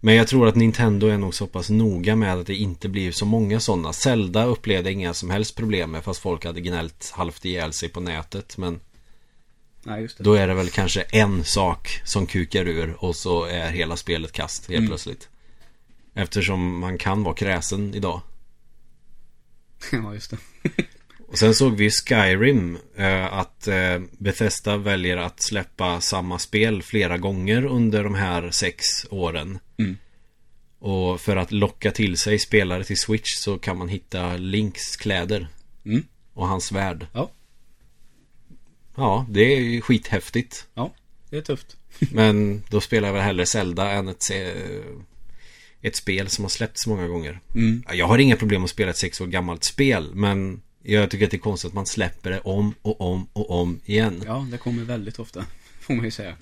Men jag tror att Nintendo är nog så pass noga med att det inte blir så många sådana. Zelda upplevde inga som helst problem med fast folk hade gnällt halvt ihjäl sig på nätet. Men Det. då är det väl kanske en sak som kukar ur och så är hela spelet kast helt Mm. plötsligt. Eftersom man kan vara kräsen idag. Ja, just det. Och sen såg vi Skyrim eh, att eh, Bethesda väljer att släppa samma spel flera gånger under de här sex åren. Mm. Och för att locka till sig spelare till Switch så kan man hitta Links kläder Mm. och hans värld. Ja. Ja, det är ju skithäftigt. Ja, det är tufft. Men då spelar jag väl hellre Zelda än ett, se- ett spel som har släppts många gånger. Mm. Jag har inga problem att spela ett sex år gammalt spel men jag tycker att det är konstigt att man släpper det om och om och om igen. Ja, det kommer väldigt ofta. Får man ju säga.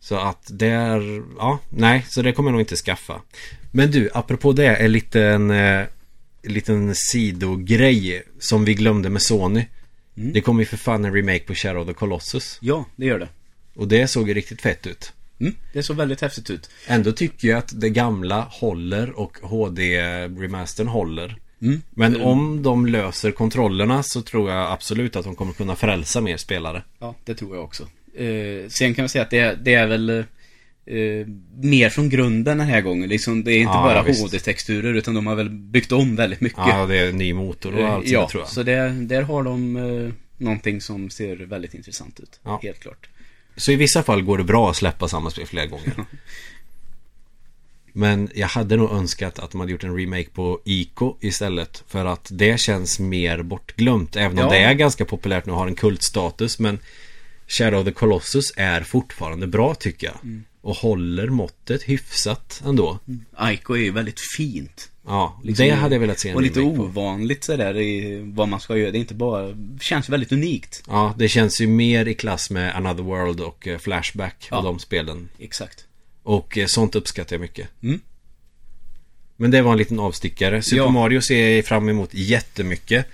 Så att det är, ja, nej, så det kommer jag nog inte skaffa. Men du, apropå det, en liten, eh, liten sidogrej som vi glömde med Sony. Mm. Det kommer ju för fan en remake på Shadow of the Colossus. Ja, det gör det. Och det såg ju riktigt fett ut. Mm. Det såg väldigt häftigt ut. Ändå tycker jag att det gamla håller och HD-remastern håller. Mm. Men Mm. om de löser kontrollerna så tror jag absolut att de kommer kunna frälsa mer spelare. Ja, det tror jag också. Eh, sen kan man säga att det, det är väl eh, mer från grunden den här gången. Liksom, det är inte Ja, bara visst. HD-texturer utan de har väl byggt om väldigt mycket. Ja, det är en ny motor och Eh, allt ja, tror jag. så det, där har de eh, någonting som ser väldigt intressant ut. Ja. Helt klart. Så i vissa fall går det bra att släppa samma spel flera gånger. Men jag hade nog önskat att de hade gjort en remake på Ico istället. För att det känns mer bortglömt. Även om Ja. det är ganska populärt nu och har en kultstatus. Men Shadow of the Colossus är fortfarande bra tycker jag. Mm. Och håller måttet hyfsat ändå. Ico är ju väldigt fint. Ja, Liksom, det hade jag velat se en Och lite ovanligt sådär i vad man ska göra. Det är inte bara, känns väldigt unikt. Ja, det känns ju mer i klass med Another World och eh, Flashback och Ja. de spelen. Exakt. Och eh, sånt uppskattar jag mycket. Mm. Men det var en liten avstickare. Super Ja. Mario ser jag fram emot jättemycket.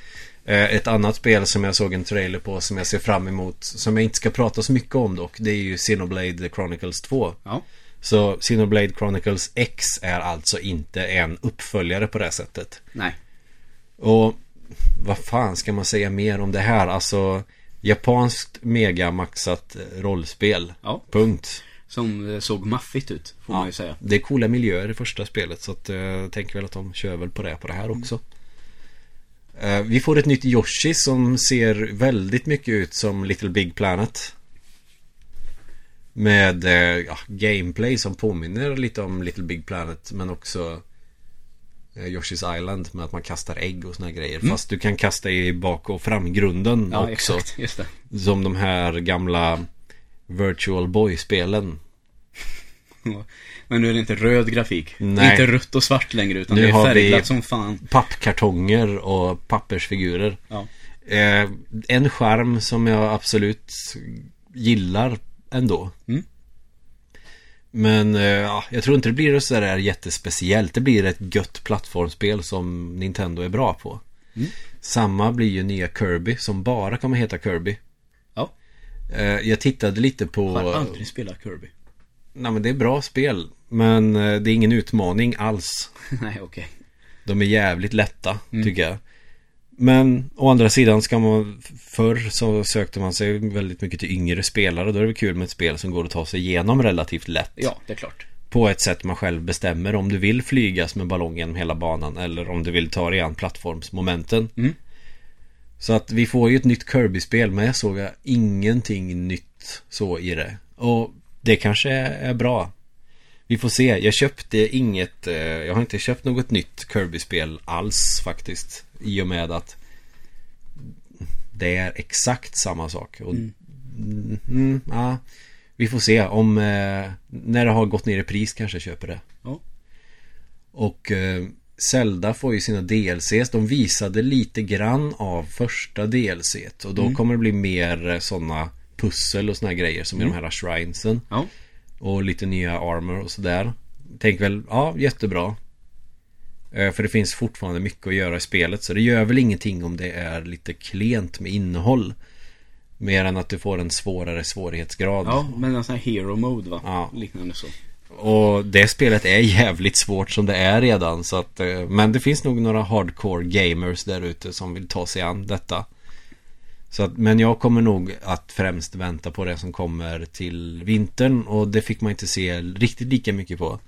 Eh, Ett annat spel som jag såg en trailer på som jag ser fram emot, som jag inte ska prata så mycket om dock, det är ju Xenoblade Chronicles 2. Ja. Så Xenoblade Chronicles X är alltså inte en uppföljare på det sättet. Nej. Och vad fan ska man säga mer om det här? Alltså japanskt megamaxat eh, rollspel. Ja. Punkt. Som eh, såg maffigt ut, får man ju säga. Det är coola miljöer i första spelet så att eh, jag tänker väl att de kör väl på det på det här också. Eh, vi får ett nytt Yoshi som ser väldigt mycket ut som Little Big Planet. Med eh, ja, gameplay som påminner lite om Little Big Planet men också eh, Yoshi's Island med att man kastar ägg och såna här grejer. Fast du kan kasta i bak och framgrunden Ja, också. exakt. Just det. Som de här gamla Virtual Boy-spelen. Men nu är det inte röd grafik. Det Nej. är inte rött och svart längre utan Nu det är färgglatt som fan. pappkartonger och pappersfigurer. Ja. Eh, en charm som jag absolut gillar ändå. Mm. Men eh, ja, jag tror inte det blir så där jättespeciellt. Det blir ett gött plattformsspel som Nintendo är bra på. Mm. Samma blir ju nya Kirby som bara kommer heta Kirby. Ja. Eh, jag tittade lite på... Har aldrig spelat Kirby. Nej men det är bra spel. Men eh, det är ingen utmaning alls. Nej, okej. De är jävligt lätta, Mm. tycker jag. Men å andra sidan ska man Förr så sökte man sig väldigt mycket till yngre spelare. Då är det kul med ett spel som går att ta sig igenom relativt lätt. Ja, det är klart. På ett sätt man själv bestämmer om du vill flygas med ballongen hela banan eller om du vill ta dig an plattformsmomenten. Mm. Så att vi får ju ett nytt Kirby-spel men jag såg ingenting nytt så i det. Och det kanske är bra. Vi får se. Jag köpte inget, eh, jag har inte köpt något nytt Kirby-spel alls faktiskt. I och med att det är exakt samma sak. Och, Mm. mm. Mm, ja. Vi får se om, eh, när det har gått ner i pris kanske jag köper det. Ja. Och eh, Zelda får ju sina DLCs. De visade lite grann av första DLC. Och då Mm. kommer det bli mer sådana pussel och såna här grejer som i Mm. de här shrinesen. Ja. Och lite nya armor och sådär. Tänk väl, ja jättebra. Eh, För det finns fortfarande mycket att göra i spelet. Så det gör väl ingenting om det är lite klent med innehåll. Mer än att du får en svårare svårighetsgrad. Ja, men en sån här hero mode va? Ja. Liknande så. Och det spelet är jävligt svårt som det är redan. Så att, eh, men det finns nog några hardcore gamers där ute som vill ta sig an detta. Så att, men jag kommer nog att främst vänta på det som kommer till vintern. Och det fick man inte se riktigt lika mycket på.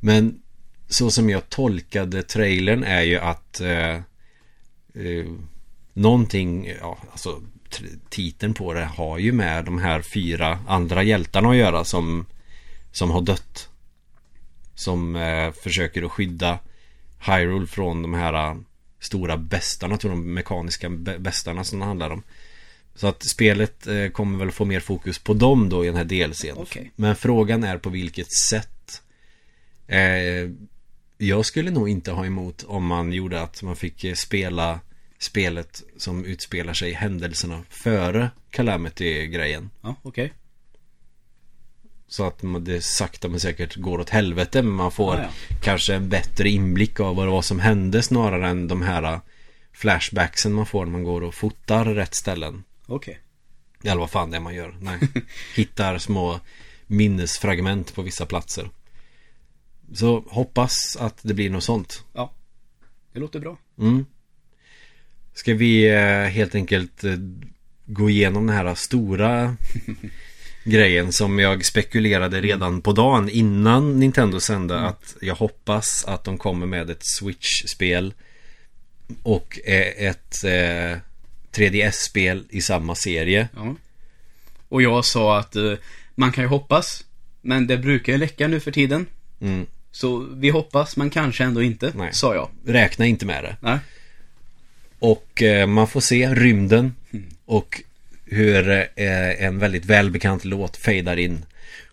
Men så som jag tolkade trailern är ju att eh, eh, någonting, ja alltså titeln på det har ju med de här fyra andra hjältarna att göra som som har dött. Som eh, försöker att skydda Hyrule från de här stora bestarna, tror de mekaniska bestarna som det handlar om. Så att spelet eh, kommer väl få mer fokus på dem då i den här DLCn. Okej. Men frågan är på vilket sätt. Eh, jag skulle nog inte ha emot om man gjorde att man fick eh, spela spelet som utspelar sig händelserna före Calamity-grejen. Ja, okej. Så att det sakta men säkert går åt helvete men man får Ja, ja. kanske en bättre inblick av vad det var som hände snarare än de här äh, flashbacksen man får när man går och fotar rätt ställen. Okej. Eller vad fan det är man gör. Nej. Hittar små minnesfragment på vissa platser. Så hoppas att det blir något sånt. Ja. Det låter bra. Mm. Ska vi eh, helt enkelt eh, gå igenom den här stora grejen som jag spekulerade redan på dagen innan Nintendo sände att jag hoppas att de kommer med ett Switch-spel och eh, ett eh, 3DS-spel i samma serie. Ja. Och jag sa att eh, man kan ju hoppas, men det brukar ju läcka nu för tiden. Mm. Så vi hoppas, men kanske ändå inte, Nej. sa jag. Räkna inte med det. Nej. Och eh, man får se rymden och hur eh, en väldigt välbekant låt fejdar in.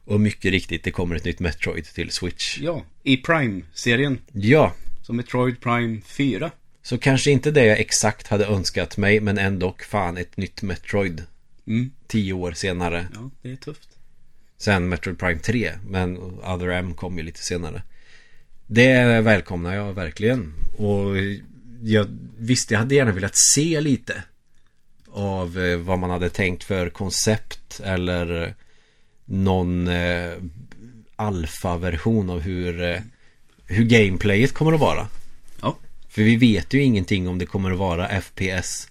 Och mycket riktigt, det kommer ett nytt Metroid till Switch. Ja, i Prime-serien. Ja, Som Metroid Prime 4. så kanske inte det jag exakt hade önskat mig, men ändå fan ett nytt Metroid. Mm. Tio år senare. Ja, det är tufft. Sen Metroid Prime 3, men Other M kom ju lite senare. Det välkomnar jag verkligen. Och jag visste jag hade gärna velat se lite av eh, vad man hade tänkt för koncept eller någon eh, alfa-version av hur, eh, hur gameplayet kommer att vara. Ja. För vi vet ju ingenting om det kommer att vara FPS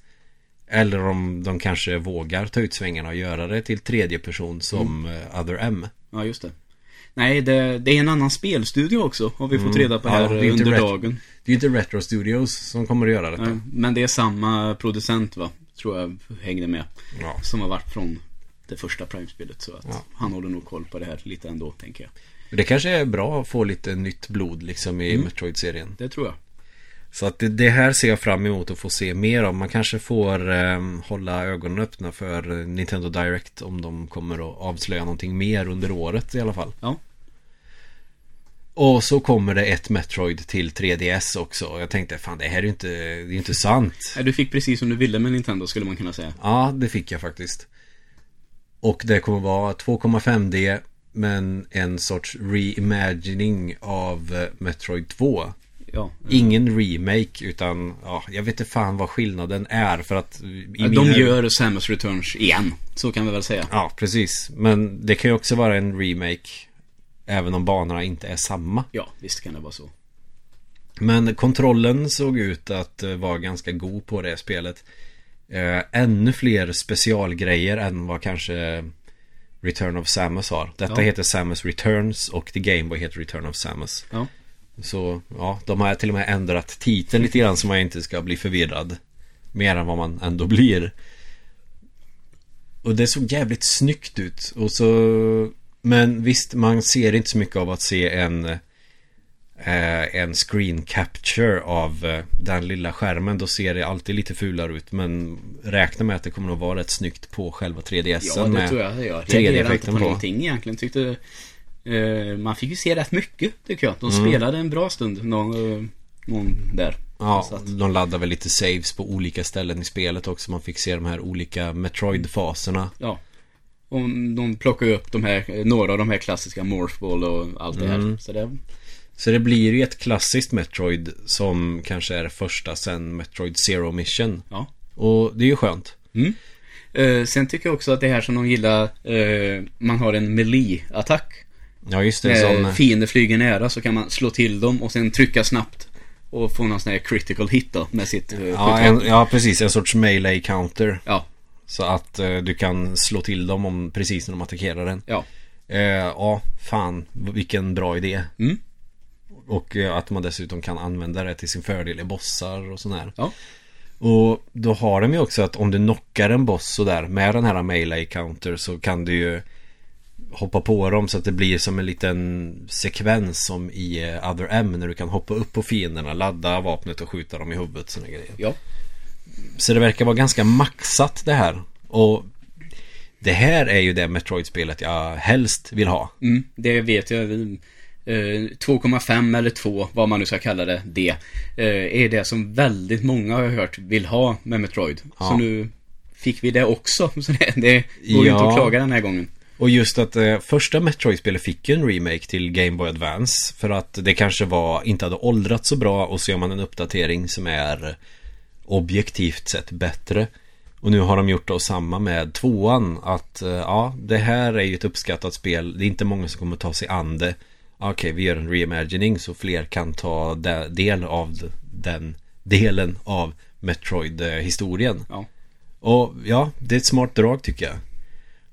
eller om de kanske vågar ta ut svängarna och göra det till tredje person som eh, Other M. Ja, just det. Nej, det, det är en annan spelstudio också, har vi fått reda på Mm. Ja, här inte under dagen. Det är ju inte Retro Studios som kommer att göra detta. Ja, Men det är samma producent, va? Tror jag hängde med. Ja. Som har varit från det första Prime-spelet. Så att Ja. han håller nog koll på det här lite ändå, tänker jag. Det kanske är bra att få lite nytt blod liksom i Mm. Metroid-serien. Det tror jag. Så att det, det här ser jag fram emot att få se mer om. Man kanske får ehm, hålla ögonen öppna för eh, Nintendo Direct om de kommer att avslöja någonting mer under året i alla fall. Ja. Och så kommer det ett Metroid till 3DS också. Och jag tänkte, fan det här är ju inte, det är inte sant. Du fick precis som du ville med Nintendo, skulle man kunna säga. Ja, det fick jag faktiskt. Och det kommer vara 2,5D men en sorts reimagining av eh, Metroid 2. Ja. Ingen remake utan, ja, jag vet inte fan vad skillnaden är för att i De mina- gör Samus Returns igen. Så kan vi väl säga. Ja, precis. Men det kan ju också vara en remake även om banorna inte är samma. Ja, visst kan det vara så. Men kontrollen såg ut att eh, vara ganska god på det spelet. Eh, ännu fler specialgrejer än vad kanske Return of Samus har. Detta Ja. heter Samus Returns och The Game Boy heter Return of Samus. Ja. Så ja, de har till och med ändrat titeln lite grann så man inte ska bli förvirrad. Mer än vad man ändå blir. Och det såg jävligt snyggt ut. Och så... Men visst, man ser inte så mycket av att se en... Eh, en screen capture av eh, den lilla skärmen. Då ser det alltid lite fulare ut. Men räkna med att det kommer att vara rätt snyggt på själva 3DSen. Ja, det med tror jag. Jag reagerade inte 3D-effekten på på. någonting egentligen. Tyckte... Eh, man fick ju se rätt mycket, tycker jag. De Mm. spelade en bra stund, någon, eh, någon där. Ja, att- de laddar väl lite saves på olika ställen i spelet också. Man fick se de här olika Metroid-faserna. Ja. Och de plockar upp de här, eh, några av de här klassiska Morphball och allt det här. Mm. Så det, Så det blir ju ett klassiskt Metroid som kanske är det första sen Metroid Zero Mission. ja. Och det är ju skönt. Mm. Eh, sen tycker jag också att det här som de gillar, eh, man har en melee-attack. Ja, just det. När Som, fiender flyger nära så kan man slå till dem och sen trycka snabbt. Och få någon sån här critical hit då med sitt eh, ja, en, ja, precis. En sorts melee counter. Ja, Så att eh, du kan slå till dem om precis när de attackerar den. ja. Eh, ja, fan vilken bra idé. Mm. Och eh, att man dessutom kan använda det till sin fördel i bossar och sådär. Ja. Och då har de ju också att om du knockar en boss sådär med den här melee counter så kan du ju hoppa på dem så att det blir som en liten sekvens som i eh, Other M när du kan hoppa upp på fienderna, ladda vapnet och skjuta dem i huvudet såna grejer. Ja. Så det verkar vara ganska maxat det här. Och det här är ju det Metroid-spelet jag helst vill ha. Mm, det vet jag. Vi- eh, 2,5 eller 2, vad man nu ska kalla det, det. eh, är det som väldigt många har hört vill ha med Metroid. Ja. Så nu fick vi det också. Så det, det går ju Ja. inte att klaga den här gången. Och just att eh, första Metroid-spelet fick ju en remake till Game Boy Advance För att det kanske var, inte hade åldrats så bra och så gör man en uppdatering som är objektivt sett bättre. Och nu har de gjort då samma med tvåan Att eh, ja, det här är ju ett uppskattat spel. Det är inte många som kommer ta sig an det. Okej, vi gör en reimagining så fler kan ta de- del av den delen av Metroid-historien. Ja. Och ja, det är ett smart drag tycker jag.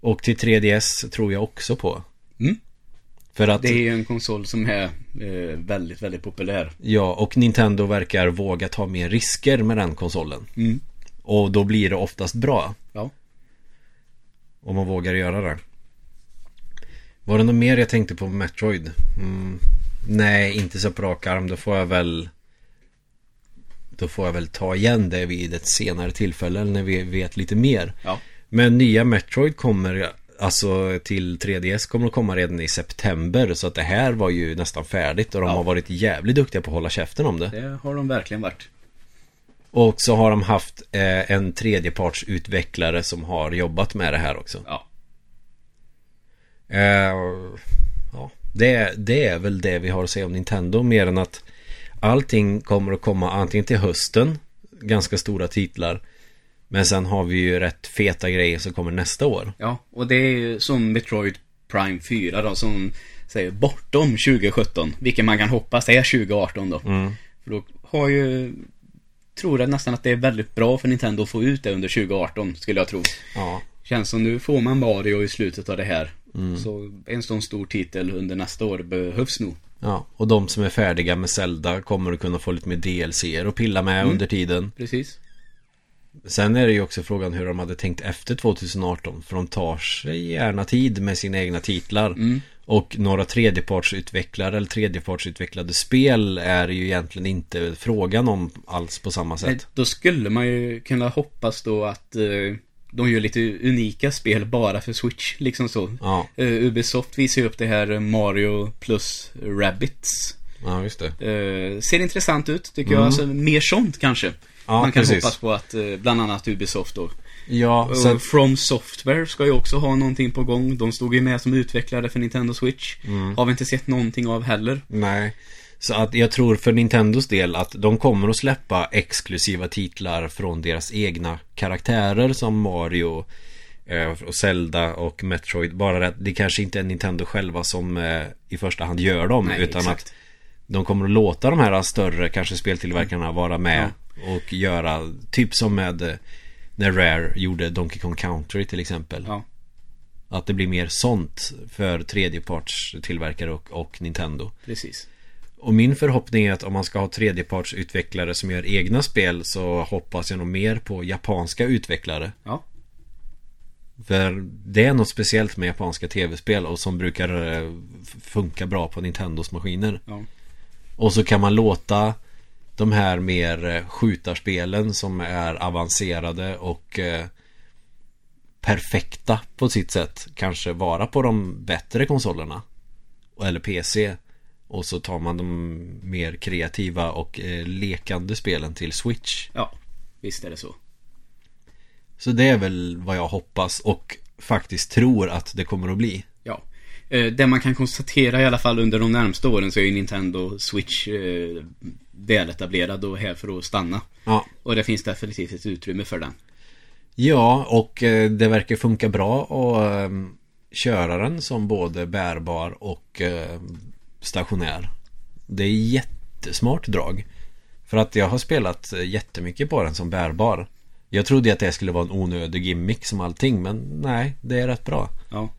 Och till 3DS tror jag också på. Mm. För att Det är ju en konsol som är eh, väldigt, väldigt populär. Ja, och Nintendo verkar våga ta mer risker med den konsolen Mm. Och då blir det oftast bra Ja. Om man vågar göra det Var det något mer jag tänkte på Metroid? Mm, nej, inte så på rak arm. Då får jag väl Då får jag väl ta igen det vid ett senare tillfälle när vi vet lite mer Ja. Men nya Metroid kommer Alltså till 3DS kommer att komma redan i september Så att det här var ju nästan färdigt Och de Ja. har varit jävligt duktiga på att hålla käften om det Det har de verkligen varit. Och så har de haft eh, en tredjepartsutvecklare som har jobbat med det här också Ja. Eh, ja, det, det är väl det vi har att säga om Nintendo mer än att allting kommer att komma antingen till hösten, ganska stora titlar, men sen har vi ju rätt feta grejer som kommer nästa år. Ja, och det är ju som Metroid Prime 4 då, som säger bortom 2017. Vilket man kan hoppas är 2018 då. Mm. För då har ju... Tror jag nästan att det är väldigt bra för Nintendo att få ut det under 2018, skulle jag tro. Ja, Känns som nu får man Mario i slutet av det här. Mm. Så en sån stor titel under nästa år behövs nog. ja, och de som är färdiga med Zelda kommer att kunna få lite mer DLC och pilla med Mm. under tiden. Precis. Sen är det ju också frågan hur de hade tänkt efter 2018 För de tar sig gärna tid med sina egna titlar Mm. Och några tredjepartsutvecklare eller tredjepartsutvecklade spel är ju egentligen inte frågan om alls på samma sätt Då skulle man ju kunna hoppas då att eh, de gör lite unika spel bara för Switch, liksom så. Ja, Eh, Ubisoft visar ju upp det här Mario plus Rabbids. ja just det Eh, ser intressant ut, tycker Mm. jag. Alltså, mer sånt kanske. Ja, Man kan precis. hoppas på att eh, bland annat Ubisoft då. Ja, Och sen, From Software ska ju också ha någonting på gång. De stod ju med som utvecklare för Nintendo Switch. Mm. Har vi inte sett någonting av heller. nej Så att jag tror för Nintendos del att de kommer att släppa exklusiva titlar från deras egna karaktärer som Mario eh, och Zelda och Metroid Bara att det kanske inte är Nintendo själva som eh, i första hand gör dem Nej, utan exakt. att de kommer att låta de här större kanske speltillverkarna vara med och göra typ som med eh, när Rare gjorde Donkey Kong Country till exempel. Ja. Att det blir mer sånt för tredjepartstillverkare och, och Nintendo. Precis. Och min förhoppning är att om man ska ha tredjepartsutvecklare som gör egna spel så hoppas jag nog mer på japanska utvecklare. Ja. För det är något speciellt med japanska tv-spel och som brukar eh, funka bra på Nintendos maskiner. Ja. Och så kan man låta de här mer eh, skjutarspelen som är avancerade och eh, perfekta på sitt sätt kanske vara på de bättre konsolerna. Eller PC. Och så tar man de mer kreativa och eh, lekande spelen till Switch. Ja. Visst är det så. Så det är väl vad jag hoppas och faktiskt tror att det kommer att bli. Ja. Eh, Det man kan konstatera i alla fall under de närmsta åren så är ju Nintendo Switch eh, väletablerad och här för att stanna. Ja, Och det finns definitivt ett utrymme för den. Ja, och eh, det verkar funka bra och eh, köra den som både bärbar och eh, stationär. Det är jättesmart drag. För att jag har spelat jättemycket på den som bärbar. Jag trodde att det skulle vara en onödig gimmick som allting, men nej, det är rätt bra. Ja.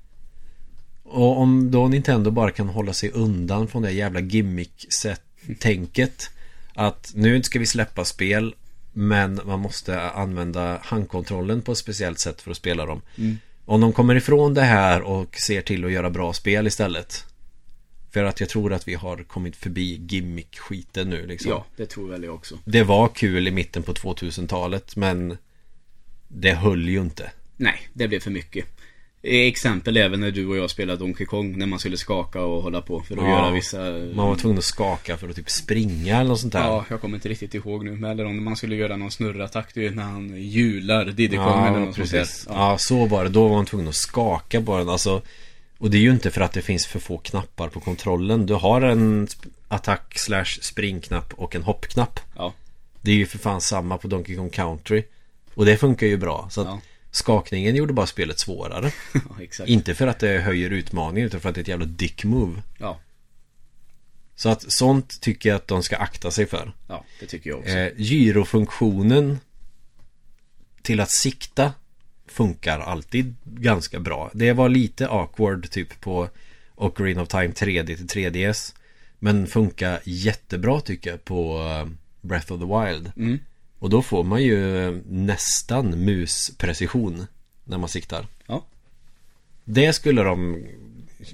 Och om då Nintendo bara kan hålla sig undan från det jävla gimmick-tänket Att nu ska vi släppa spel Men man måste använda handkontrollen på ett speciellt sätt för att spela dem Mm. Om de kommer ifrån det här och ser till att göra bra spel istället För att jag tror att vi har kommit förbi gimmick-skiten nu liksom Ja, det tror väl jag också. Det var kul i mitten på 2000-talet men Det höll ju inte Nej, det blev för mycket. Exempel även när du och jag spelade Donkey Kong när man skulle skaka och hålla på för att Ja, göra vissa... Man var tvungen att skaka för att typ springa eller något sånt där Ja, jag kommer inte riktigt ihåg nu. Men eller om man skulle göra någon snurrattack, du vet när han hjular Diddy Kong eller något sånt där. precis. Ja. så var det. Då var man tvungen att skaka den. Alltså, och det är ju inte för att det finns för få knappar på kontrollen. Du har en attack slash springknapp och en hoppknapp. Ja, Det är ju för fan samma på Donkey Kong Country. Och det funkar ju bra. Så att Ja. Skakningen gjorde bara spelet svårare. ja inte för att det höjer utmaningen utan för att det är ett jävla dick move. Ja, Så att sånt tycker jag att de ska akta sig för. ja, det tycker jag också. Eh, gyrofunktionen till att sikta funkar alltid ganska bra. Det var lite awkward typ på Ocarina of Time 3D till 3DS. Men funkar jättebra tycker jag på eh, Breath of the Wild. Mm. Och då får man ju nästan musprecision när man siktar. Ja. Det skulle de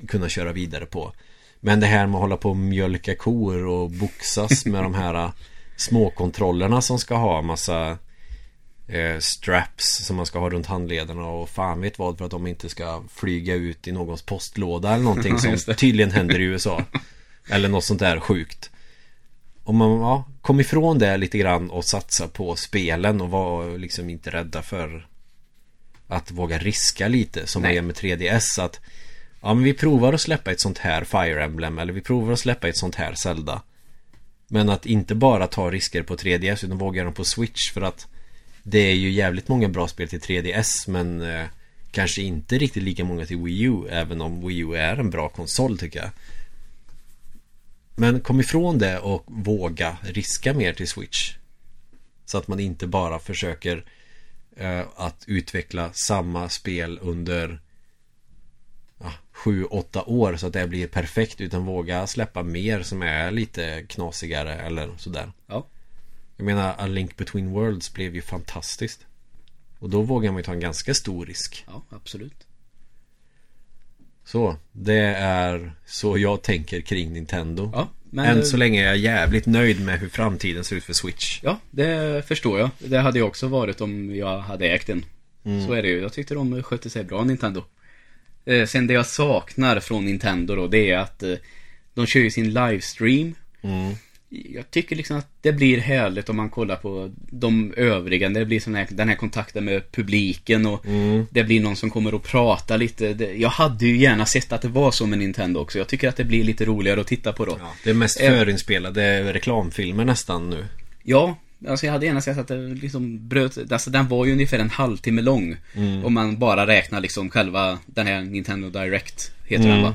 kunna köra vidare på. Men det här med att hålla på och mjölka kor och boxas med de här småkontrollerna som ska ha massa eh, straps som man ska ha runt handlederna och fan vet vad för att de inte ska flyga ut i någons postlåda eller någonting som tydligen händer i USA. Eller något sånt där sjukt. Om man ja, kom ifrån det lite grann och satsa på spelen och var liksom inte rädda för att våga riska lite som man gör med 3DS att Ja men vi provar att släppa ett sånt här Fire Emblem eller vi provar att släppa ett sånt här Zelda. Men att inte bara ta risker på 3DS utan våga dem på Switch för att Det är ju jävligt många bra spel till 3DS men eh, Kanske inte riktigt lika många till Wii U även om Wii U är en bra konsol tycker jag Men kom ifrån det och våga riska mer till Switch Så att man inte bara försöker eh, att utveckla samma spel under ja, sju, åtta år så att det blir perfekt utan våga släppa mer som är lite knasigare eller sådär. Ja. Jag menar, A Link Between Worlds blev ju fantastiskt. Och då vågar man ju ta en ganska stor risk. Ja, absolut. Så, det är så jag tänker kring Nintendo. Ja, men... Än så länge är jag jävligt nöjd med hur framtiden ser ut för Switch. Ja, det förstår jag. Det hade jag också varit om jag hade ägt en. Mm. Så är det ju. Jag tyckte de skötte sig bra, Nintendo. Eh, sen det jag saknar från Nintendo då, det är att eh, de kör ju sin livestream. Mm. Jag tycker liksom att det blir härligt om man kollar på de övriga. Det blir här, den här kontakten med publiken och Mm. det blir någon som kommer och pratar lite. Jag hade ju gärna sett att det var så med Nintendo också. Jag tycker att det blir lite roligare att titta på då. Ja, det är mest Eh. förinspelade reklamfilmer nästan nu. Ja, alltså jag hade gärna sett att det liksom bröt, alltså den var ju ungefär en halvtimme lång. Mm. Om man bara räknar liksom själva den här Nintendo Direct, heter Mm. den va?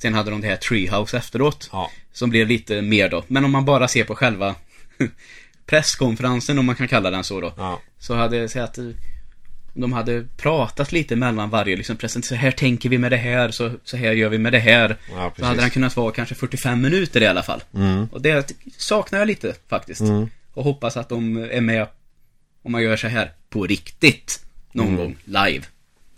Sen hade de det här Treehouse efteråt. Ja. Som blev lite mer då. Men om man bara ser på själva presskonferensen, om man kan kalla den så då. Ja. Så hade jag sett att eh, de hade pratat lite mellan varje liksom present. Så här tänker vi med det här, så, så här gör vi med det här. Ja, så hade den kunnat vara kanske 45 minuter i alla fall. Mm. Och det saknar jag lite faktiskt. Mm. Och hoppas att de är med om man gör så här på riktigt. Någon Mm. gång live.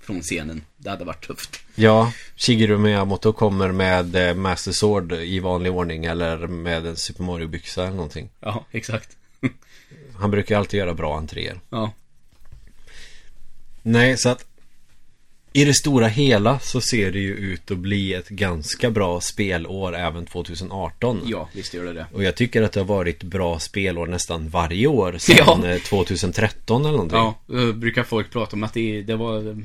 Från scenen. Det hade varit tufft. Ja, Shigeru Miyamoto kommer med eh, Master Sword i vanlig ordning eller med en Super Mario-byxa eller någonting. Ja, exakt. Han brukar alltid göra bra entréer. ja. Nej, så att i det stora hela så ser det ju ut att bli ett ganska bra spelår även 2018. ja, visst gör det det. Och jag tycker att det har varit bra spelår nästan varje år sedan Ja. eh, 2013 eller någonting. Ja, då brukar folk prata om att det, det var eh,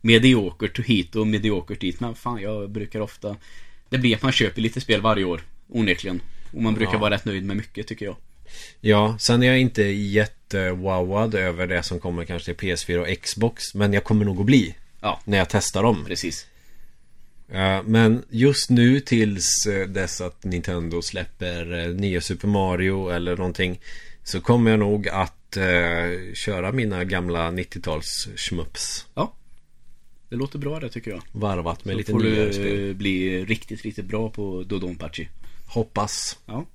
mediokert hit och mediokert dit. Men fan, jag brukar ofta... Det blir att man köper lite spel varje år. Onekligen. Och man brukar Ja. vara rätt nöjd med mycket, tycker jag. Ja, sen är jag inte jätte jättewowad över det som kommer kanske till PS4 och Xbox. Men jag kommer nog att bli. Ja. När jag testar dem. Precis. Ja, men just nu tills eh, dess att Nintendo släpper eh, nya Super Mario eller någonting Så kommer jag nog att eh, köra mina gamla 90-tals schmups Ja. Det låter bra det tycker jag. Varvat med Så lite får nyare du spel eh, bli riktigt, riktigt bra på Dodonpachi. Hoppas Ja.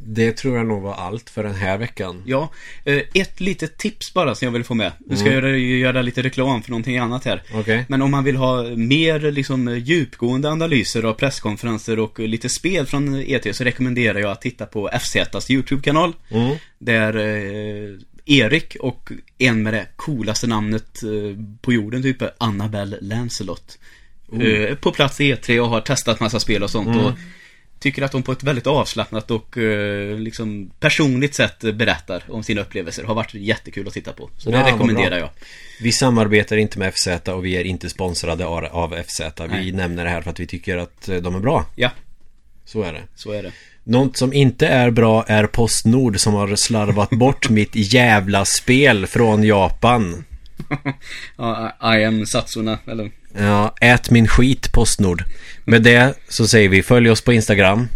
Det tror jag nog var allt för den här veckan Ja, eh, ett litet tips bara som jag vill få med. Nu ska Mm. jag göra, göra lite reklam för någonting annat här. Okej Men om man vill ha mer liksom djupgående analyser av presskonferenser och lite spel från ET så rekommenderar jag att titta på FZs YouTube-kanal. mm. Där eh, Erik och en med det coolaste namnet eh, på jorden typ Annabelle Lancelot. Eh, på plats i E3 och har testat massa spel och sånt. Och tycker att de på ett väldigt avslappnat och eh, liksom personligt sätt berättar om sina upplevelser. Har varit jättekul att titta på. Så det Ja, vad rekommenderar jag. Vi samarbetar inte med FZ och vi är inte sponsrade av- av FZ Vi Nej. nämner det här för att vi tycker att eh, de är bra Ja, Så är det så är det. Något som inte är bra är Postnord som har slarvat bort mitt jävla spel från Japan. Ja, I am Satsuna, eller? Ja, ät min skit Postnord. Med det så säger vi följ oss på Instagram.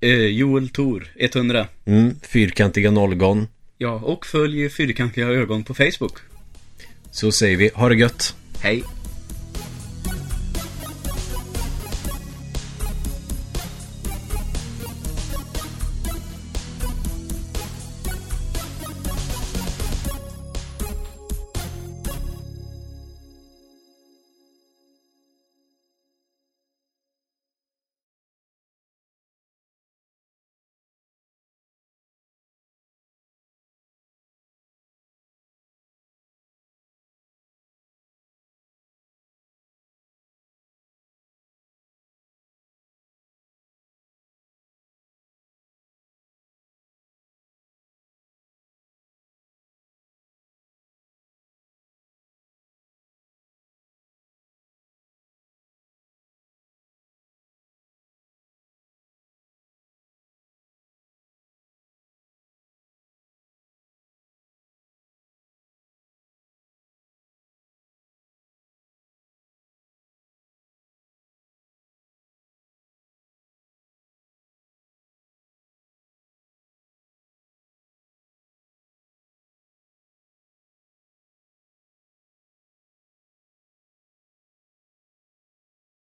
Eh, Joel Tor, 100. Mm, fyrkantiga nollgon. Ja, och följ Fyrkantiga ögon på Facebook. Så säger vi ha det gött. Hej!